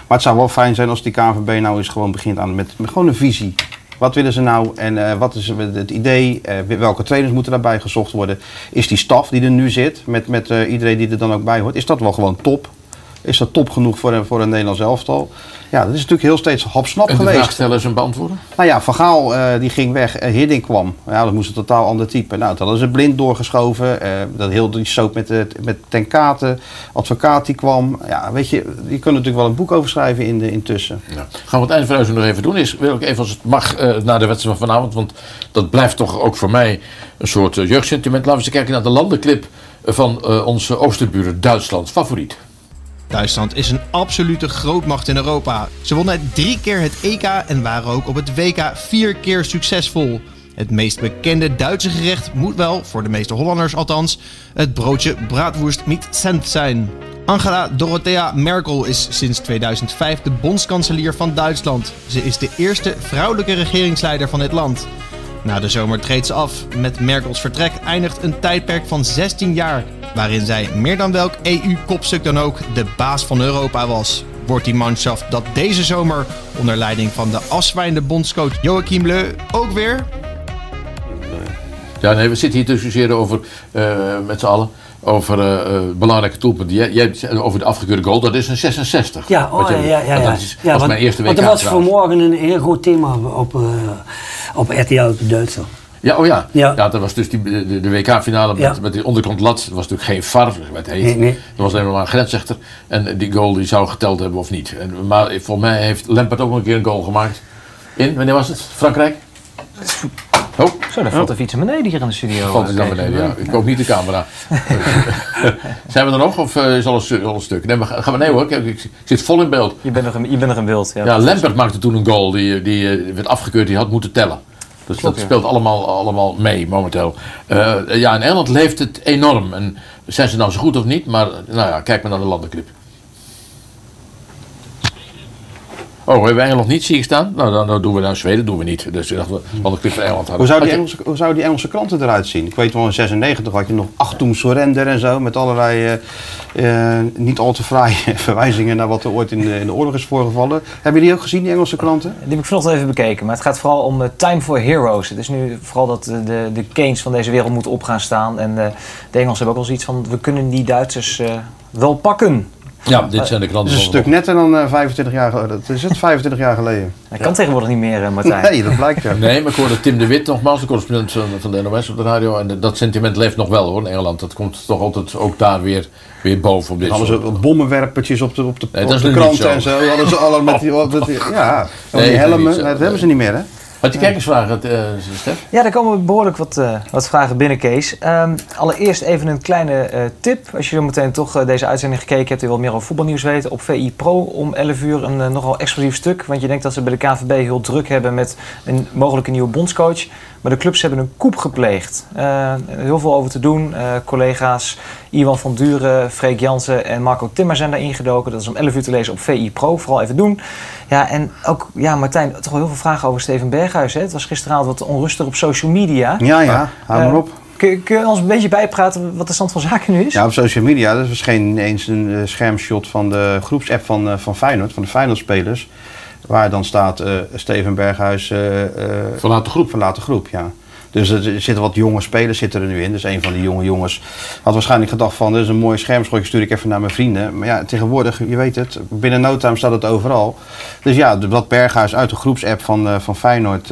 Maar het zou wel fijn zijn als die KNVB nou eens gewoon begint aan met, met gewoon een visie. Wat willen ze nou en eh, wat is het idee? Eh, welke trainers moeten daarbij gezocht worden? Is die staf die er nu zit, met, met eh, iedereen die er dan ook bij hoort, is dat wel gewoon top? Is dat top genoeg voor een, voor een Nederlands elftal? Ja, dat is natuurlijk heel steeds hapsnap en de geweest. vraag stellen is een beantwoorden? Nou ja, Van Gaal eh, die ging weg, uh, Hiddink kwam. Ja, dat moest een totaal ander type. Nou, dat hadden ze blind doorgeschoven. eh, dat heel die soap met, met Ten Kate, advocaat die kwam. Ja, weet je, je kunt natuurlijk wel een boek over schrijven in de, intussen. Ja. Gaan we het einde van huis nog even doen? Is, wil ik even als het mag naar de wedstrijd van vanavond. Want dat blijft toch ook voor mij een soort jeugdsentiment. Laten we eens kijken naar de landenclip van onze oosterburen Duitsland. Favoriet. Duitsland is een absolute grootmacht in Europa. Ze wonnen drie keer het EK en waren ook op het WK vier keer succesvol. Het meest bekende Duitse gerecht moet wel, voor de meeste Hollanders althans, het broodje braadwoest met cent zijn. Angela Dorothea Merkel is sinds 2005 de bondskanselier van Duitsland. Ze is de eerste vrouwelijke regeringsleider van dit land. Na de zomer treedt ze af. Met Merkels vertrek eindigt een tijdperk van 16 jaar, waarin zij meer dan welk EU-kopstuk dan ook de baas van Europa was. Wordt die manschaft dat deze zomer onder leiding van de afzwijnde bondscoach Joachim Leu ook weer? Ja, nee, we zitten hier te discussiëren over, eh, met z'n allen, over eh, eh, belangrijke doelpunten. Jij, jij over de afgekeurde goal, dat is een 66. Ja, oh, ja, ja, ja. want ja. Dat is, ja was want, mijn eerste want WK er was vanmorgen een heel groot thema op, eh, op RTL Duitsland. Ja, oh ja. Ja. ja. dat was dus die, de, de WK-finale met, Ja. met die onderkant lat. Dat was natuurlijk geen VAR, wat heet. Nee, nee. Dat was alleen maar een grensrechter. En die goal die zou geteld hebben of niet. En, maar volgens mij heeft Lampert ook nog een keer een goal gemaakt. In, wanneer was het? Frankrijk? Oh, Zo, daar valt er iets naar beneden hier in de studio. valt eh, naar Kees. beneden, ja. Ik koop niet de camera. Zijn we er nog of eh, is alles eh, al een stuk? Nee, maar ga- gaan we nee hoor, ik, ik zit vol in beeld. Je bent nog in, je bent nog in beeld. Ja, Ja, Lampert maakte toen een goal die, die eh, werd afgekeurd, die had moeten tellen. Dus Klopt, dat ja. speelt allemaal, allemaal mee momenteel. Eh, ja, in Engeland leeft het enorm. En zijn ze nou zo goed of niet? Maar nou ja, kijk maar naar de landenclip. Oh, hebben we Engeland niet, zie ik staan? Nou, dan, dan doen we naar Zweden, doen we niet. Dus ik dacht, we landenclip van Engeland hadden. Hoe zou, die Engelse, hoe zou die Engelse kranten eruit zien? Ik weet wel, in 96 had je nog Achtung Surrender en zo. Met allerlei eh, eh, niet al te fraaie verwijzingen naar wat er ooit in de, in de oorlog is voorgevallen. Hebben jullie ook gezien, die Engelse kranten? Die heb ik vanochtend even bekeken. Maar het gaat vooral om eh, Time for Heroes. Het is nu vooral dat de, de Keynes van deze wereld moeten op gaan staan. En eh, de Engelsen hebben ook al zoiets van, we kunnen die Duitsers eh, wel pakken. Ja, dit zijn de Het kranten is een stuk netter dan eh, 25 jaar geleden. Dat is het 25 jaar geleden. Dat kan tegenwoordig niet meer, eh, Martijn. Nee, dat blijkt ja. Nee, maar ik hoorde Tim de Wit nogmaals, de correspondent van, van de NOS op de radio. En dat sentiment leeft nog wel hoor in Engeland. Dat komt toch altijd ook daar weer, weer boven op dit Hadden soort. ze bommenwerpertjes op de, op de, Nee, op dat is de kranten zo. en zo. Hadden ze alle met die, met die- ja, Nee, die helmen. dat hebben ze niet meer hè. Had je kijkersvragen, eh Stef? Ja, daar komen behoorlijk wat, eh, wat vragen binnen, Kees. Ehm, allereerst even een kleine eh, tip. Als je meteen toch deze uitzending gekeken hebt en wat meer over voetbalnieuws weten. Op VI Pro om 11 uur een nogal explosief stuk. Want je denkt dat ze bij de KVB heel druk hebben met een mogelijke nieuwe bondscoach. Maar de clubs hebben een coup gepleegd. Eh, heel veel over te doen. Eh, collega's Iwan van Duren, Freek Jansen en Marco Timmer zijn daar ingedoken. Dat is om 11 uur te lezen op VI Pro. Vooral even doen. Ja, en ook, ja, Martijn, toch wel heel veel vragen over Steven Berghuis. Hè? Het was gisteravond wat onrustig op social media. Ja, ja, hou maar Eh, op. Kun, kun je ons een beetje bijpraten wat de stand van zaken nu is? Ja, op social media, dat verscheen ineens een eh, schermshot van de groepsapp van, eh, van Feyenoord, van de Feyenoord-spelers. Waar dan staat eh, Steven Berghuis... eh eh, Verlaat de groep. Verlaat de groep, ja. Dus er zitten wat jonge spelers zitten er nu in. Dus een van die jonge jongens had waarschijnlijk gedacht van... dit is een mooi schermschotje, stuur ik even naar mijn vrienden. Maar ja, tegenwoordig, je weet het, binnen no time staat het overal. Dus ja, dat Berghuis uit de groepsapp van, van Feyenoord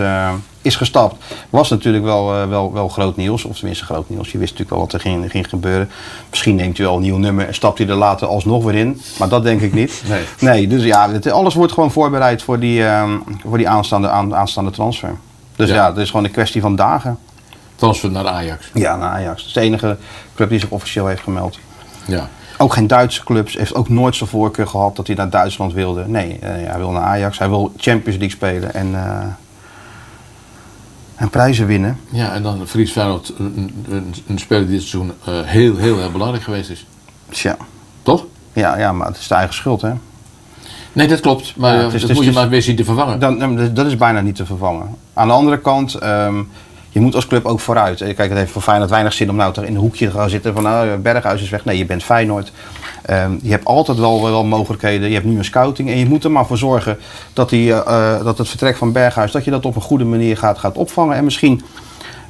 is gestapt... was natuurlijk wel, eh, wel, wel groot nieuws. Of tenminste groot nieuws. Je wist natuurlijk wel wat er ging, ging gebeuren. Misschien neemt u al een nieuw nummer en stapt hij er later alsnog weer in. Maar dat denk ik niet. Nee. Nee, dus ja, het- alles wordt gewoon voorbereid voor die, ehm, voor die aanstaande, aan, aanstaande transfer. Dus Ja. ja. het is gewoon een kwestie van dagen. Transfer naar Ajax. Ja, naar Ajax. Dat is de enige club die zich officieel heeft gemeld. Ja. Ook geen Duitse clubs. Heeft ook nooit zijn voorkeur gehad dat hij naar Duitsland wilde. Nee, eh, hij wil naar Ajax. Hij wil Champions League spelen en, eh, en prijzen winnen. Ja, en dan verliest Feyenoord een, een, een speler die dit seizoen eh, heel, heel, heel belangrijk geweest is. Tja. Toch? Ja, ja, maar het is de eigen schuld, hè? Nee, dat klopt. Maar Ja, eh, is- dat is- moet je is- maar weer zien te vervangen. Dan, dan- dat is bijna niet te vervangen. Aan de andere kant, ehm, je moet als club ook vooruit. Eh, Kijk, het heeft voor Feyenoord weinig zin om nou in een hoekje te gaan zitten van nou, Berghuis is weg. Nee, je bent Feyenoord. Ehm, je hebt altijd wel, wel mogelijkheden. Je hebt nu een scouting en je moet er maar voor zorgen dat, die, eh, eh, dat het vertrek van Berghuis, dat je dat op een goede manier gaat, gaat opvangen. En misschien,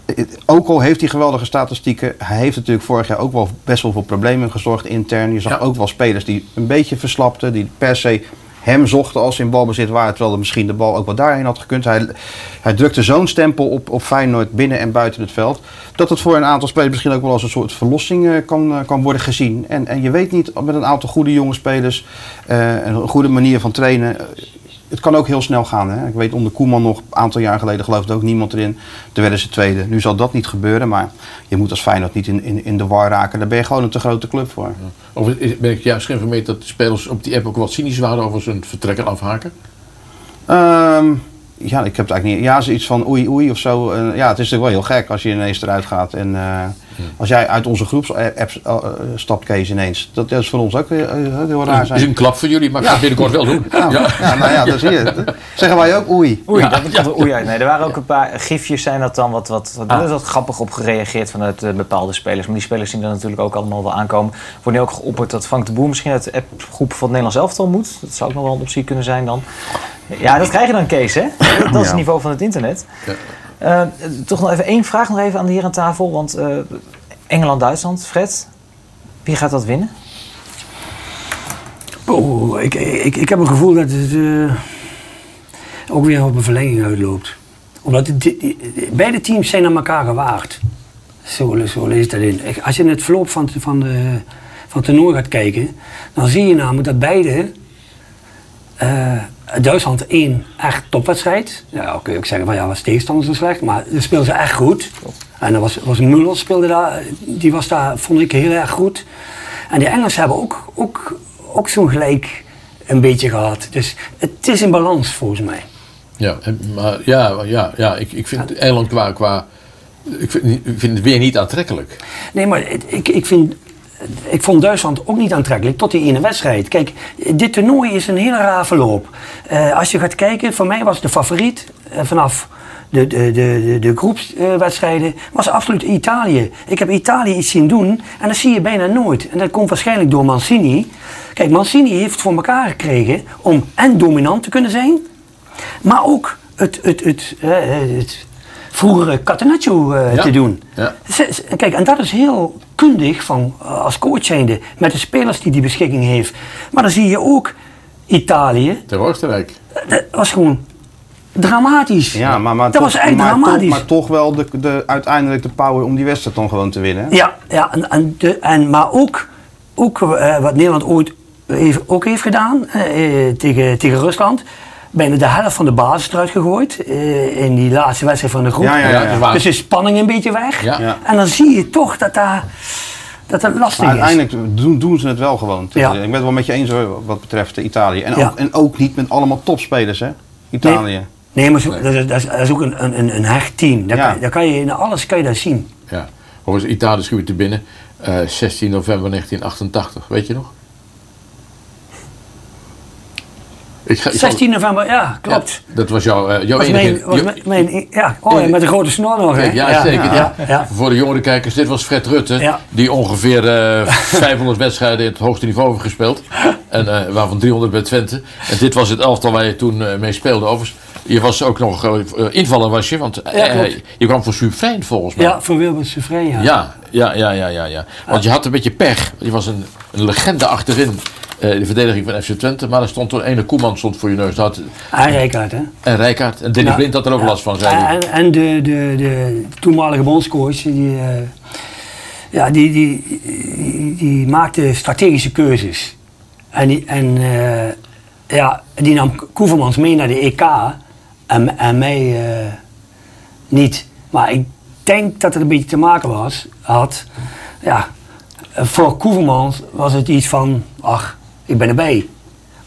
eh, ook al heeft hij geweldige statistieken, hij heeft natuurlijk vorig jaar ook wel best wel voor problemen gezorgd intern. Je zag ook wel spelers die een beetje verslapten, die per se hem zochten als in balbezit waren, terwijl er misschien de bal ook wel daarheen had gekund. Hij, hij drukte zo'n stempel op, op Feyenoord binnen en buiten het veld, dat het voor een aantal spelers misschien ook wel als een soort verlossing eh, kan, eh, kan worden gezien. En, en je weet niet, met een aantal goede jonge spelers, eh, een goede manier van trainen, het kan ook heel snel gaan. Hè? Ik weet onder Koeman nog, een aantal jaar geleden geloofde ook niemand erin. Toen werden ze tweede. Nu zal dat niet gebeuren, maar je moet als Feyenoord niet in, in, in de war raken. Daar ben je gewoon een te grote club voor. Of ben ik juist geïnformeerd dat de spelers op die app ook wat cynisch waren over zijn vertrek en afhaken? Ehm, ja, ik heb het eigenlijk niet. Ja, zoiets van oei oei of zo. Eh, ja, het is natuurlijk wel heel gek als je ineens eruit gaat. En eh, als jij uit onze groepsapp uh, stapt, Kees, ineens. Dat, dat is voor ons ook heel, heel, raar Het zijn. is een klap voor jullie, maar ik ga het binnenkort wel doen. Ja, ja. nou ja, dat zie je. Dat Zeggen wij ook oei. Oei, dat komt er oei uit. Nee, er waren ook een paar gifjes, zijn dat dan wat, wat, wat, Ah. wat grappig op gereageerd vanuit eh, bepaalde spelers. Maar die spelers zien er natuurlijk ook allemaal wel aankomen. Er wordt nu ook geopperd dat Frank de Boer misschien uit de appgroep van het Nederlands elftal moet. Dat zou ook nog wel een optie kunnen zijn dan. Ja, dat krijg je dan, Kees, hè? Dat is Ja. het niveau van het internet. Eh, toch nog even één vraag nog even aan de heer aan tafel. Want eh, Engeland-Duitsland, Fred, wie gaat dat winnen? Oh, ik, ik, ik heb een gevoel dat het eh, ook weer op een verlenging uitloopt. Omdat die- beide teams zijn aan elkaar gewaagd. Zo, zo lees dat in. Als je in het verloop van, van, de, van het toernooi gaat kijken, dan zie je namelijk dat beide. Duitsland één echt topwedstrijd. Ja, dan kun je ook zeggen van ja, was tegenstander zo slecht, maar ze speelden ze echt goed. En dat was, was Muller speelde daar, die was daar, vond ik heel erg goed. En die Engelsen hebben ook, ook, ook zo'n gelijk een beetje gehad. Dus het is in balans volgens mij. Ja, maar ja, ja, ja ik, ik vind Engeland qua. qua ik, vind, ik vind het weer niet aantrekkelijk. Nee, maar ik, ik vind. Ik vond Duitsland ook niet aantrekkelijk tot die ene wedstrijd. Kijk, dit toernooi is een hele raar verloop. Eh, als je gaat kijken, voor mij was de favoriet eh, vanaf de, de, de, de, de groepswedstrijden, was absoluut Italië. Ik heb Italië iets zien doen en dat zie je bijna nooit. En dat komt waarschijnlijk door Mancini. Kijk, Mancini heeft voor elkaar gekregen om en dominant te kunnen zijn, maar ook het, het, het, eh, het, vroeger Catenaccio eh, Ja. te doen. Ja. Kijk, en dat is heel kundig van, eh, als coach zijnde, met de spelers die die beschikking heeft. Maar dan zie je ook Italië, Tegen Oostenrijk. dat was gewoon dramatisch. Ja, maar, maar, dat toch, was echt maar, toch, dramatisch. maar toch wel de, de, uiteindelijk de power om die wedstrijd dan gewoon te winnen. Ja, ja en, en de, en, maar ook, ook eh, wat Nederland ooit heeft, ook heeft gedaan eh, eh, tegen, tegen Rusland. Bijna de helft van de basis eruit gegooid eh, in die laatste wedstrijd van de groep. Ja, ja, ja, ja. waar. Dus is spanning een beetje weg. Ja. Ja. En dan zie je toch dat daar, dat dat lastig Maar is. uiteindelijk doen, doen ze het wel gewoon. Ja. Ik ben het wel met je eens wat betreft eh, Italië. En, Ja. ook, en ook niet met allemaal topspelers, hè? Italië. Nee, maar zo, Dat, is, dat is- dat is ook een, een, een- hecht team. Daar, Ja. kan, daar kan je in alles kan je dat zien. Ja. Overigens, Italië schuurt te binnen. eh, 16 november 1988, weet je nog? Ik ga, ik zal- 16 november, ja, klopt. Ja, dat was jouw, eh, jouw was enige... mijn, was jou- mijn, mijn- ja, oh, met de grote snor nog, hè? Ja, zeker. Ja. Voor de jongere kijkers, dit was Fred Rutte, die ongeveer eh 500 wedstrijden in het hoogste niveau heeft gespeeld. En eh, waarvan 300 bij Twente. En dit was het elftal waar je toen eh, mee speelde. Overigens, je was ook nog eh, invaller was je, want eh, je kwam voor Sufrein volgens mij. Ja, voor Wilbert Suvrij, ja. Ja, ja, ja, ja, ja, ja. Want je had een beetje pech. Je was een, een legende achterin. Eh, de verdediging van FC Twente. Maar er stond toen ene Koeman stond voor je neus. Dat had, En Rijkaard, hè? en Rijkaard. En Danny Ja. Blind had er ook Ja. last van, zei hij. En, en de, de, de toenmalige bondscoach, die, eh, ja, die, die, die, die maakte strategische keuzes. En, die, en eh, ja, die nam Koevermans mee naar de EK en, en mij niet. Maar ik denk dat het een beetje te maken was, had, ja, voor Koevermans was het iets van, ach, ik ben erbij.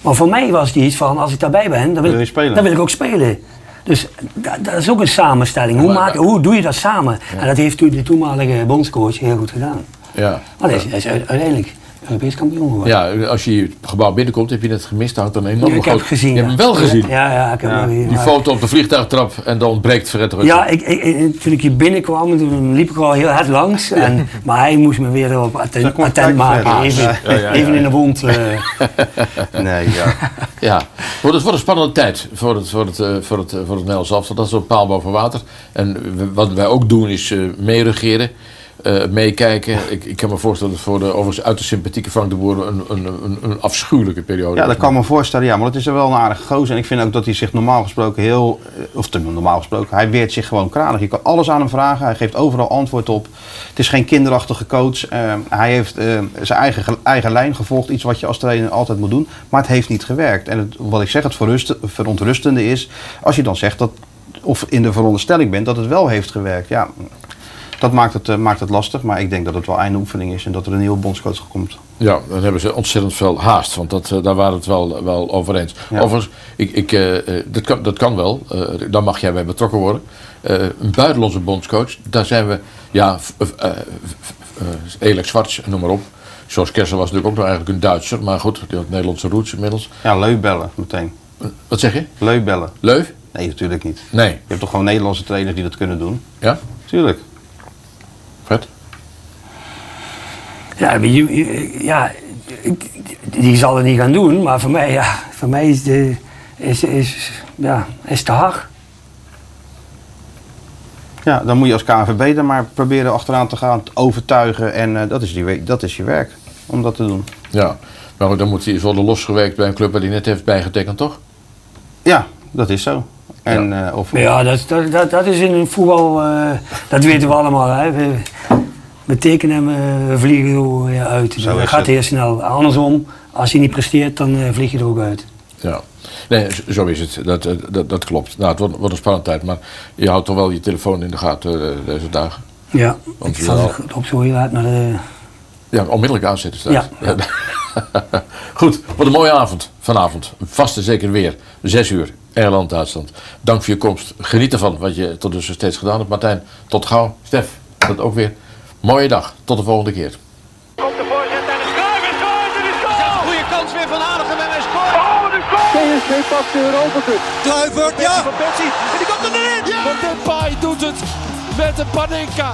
Maar voor mij was het iets van, als ik daarbij ben, dan wil, spelen? dan wil ik ook spelen. Dus dat, dat is ook een samenstelling. Hoe, maak, hoe doe je dat samen? En dat heeft de toenmalige bondscoach heel goed gedaan. Ja. Maar is, hij is uiteindelijk Europees kampioen geworden. Ja, als je het gebouw binnenkomt, heb je het gemist. Dan een enorme ik heb het gezien. Je hebt ja. hem wel gezien. Ja, ja, ik heb hem gezien. Die foto op de vliegtuigtrap en dan ontbreekt Fred Rutte. Ja, ik, ik, toen ik hier binnenkwam, toen liep ik al heel hard langs. En, maar hij moest me weer op attent, attent maken. Even, Ja, ja, ja, even in de wond. eh. Nee, ja. Ja, wordt het wordt een spannende tijd voor het, voor het, eh, voor het, voor het Nederlands elftal. Dat is een paal boven water. En wat wij ook doen is eh meeregeren, eh, meekijken. Ik, ik kan me voorstellen dat voor de overigens uiterst sympathieke Frank de Boer een, een, een, een afschuwelijke periode Ja, dat kan me voorstellen, ja. Maar het is er wel een aardige gozer. En ik vind ook dat hij zich normaal gesproken heel... eh, Of te normaal gesproken, hij weert zich gewoon kranig. Je kan alles aan hem vragen. Hij geeft overal antwoord op. Het is geen kinderachtige coach. Eh, hij heeft eh, zijn eigen, ge- eigen lijn gevolgd. Iets wat je als trainer altijd moet doen. Maar het heeft niet gewerkt. En het, wat ik zeg, het verrust- verontrustende is... Als je dan zegt dat... Of in de veronderstelling bent dat het wel heeft gewerkt. Ja, dat maakt het, eh, maakt het lastig. Maar ik denk dat het wel einde oefening is. En dat er een nieuwe bondscoach komt. Ja, dan hebben ze ontzettend veel haast, want dat, eh, daar waren we het wel, wel over eens. Ja. Overigens, ik, ik, eh, dat, kan, dat kan wel, daar mag jij bij betrokken worden. Een buitenlandse bondscoach, daar zijn we, ja, Alex Schwartz, noem maar op. George Kessel was natuurlijk ook nog eigenlijk een Duitser, maar goed, die had Nederlandse roots inmiddels. Ja, leuk bellen meteen. Wat zeg je? Leuk bellen. Leuf? Nee, natuurlijk niet. Nee. Je hebt toch gewoon Nederlandse trainers die dat kunnen doen? Ja? Tuurlijk. Ja, maar je- je- ja, ik- die zal het niet gaan doen, maar voor mij, ja, voor mij is, de, is, is, ja, is te hard. Ja, dan moet je als KNVB er maar proberen achteraan te gaan, te overtuigen. En eh, dat, is die, we- dat is je werk, om dat te doen. Ja. Maar dan moet hij worden losgewerkt bij een club waar hij net heeft bijgetekend, toch? Ja, dat is zo. En, eh, of, ja, dat, dat, dat, dat is in een voetbal, eh, dat weten we allemaal. Hè. We, we tekenen hem, eh, we vliegen er weer uit. Zo dat is gaat het. heel snel. Andersom, als je niet presteert, dan eh, vlieg je er ook uit. Ja. Nee, zo- is het. Dat, eh, dat, dat klopt. Nou, het wordt, wordt een spannende tijd, maar je houdt toch wel je telefoon in de gaten eh, deze dagen. Ja, Want ik zal het op zo heel hard naar de... Ja, onmiddellijk aanzetten straks. Ja. Goed, wat een mooie avond vanavond. Vast en zeker weer. Zes uur, Engeland, Duitsland. Dank voor je komst. Geniet ervan wat je tot dus steeds gedaan hebt. Martijn, tot gauw. Stef, dat ook weer. Mooie dag. Tot de volgende keer. Komt de voorzet en de schuif is goal. Dit is goal. Goede kans weer van Aardigem en hij scoort. Oh, een goal. PSV pakt de Europa Cup. Kluivert, ja. Van Persie. En die komt er erin. Van Depay doet het met de Panenka.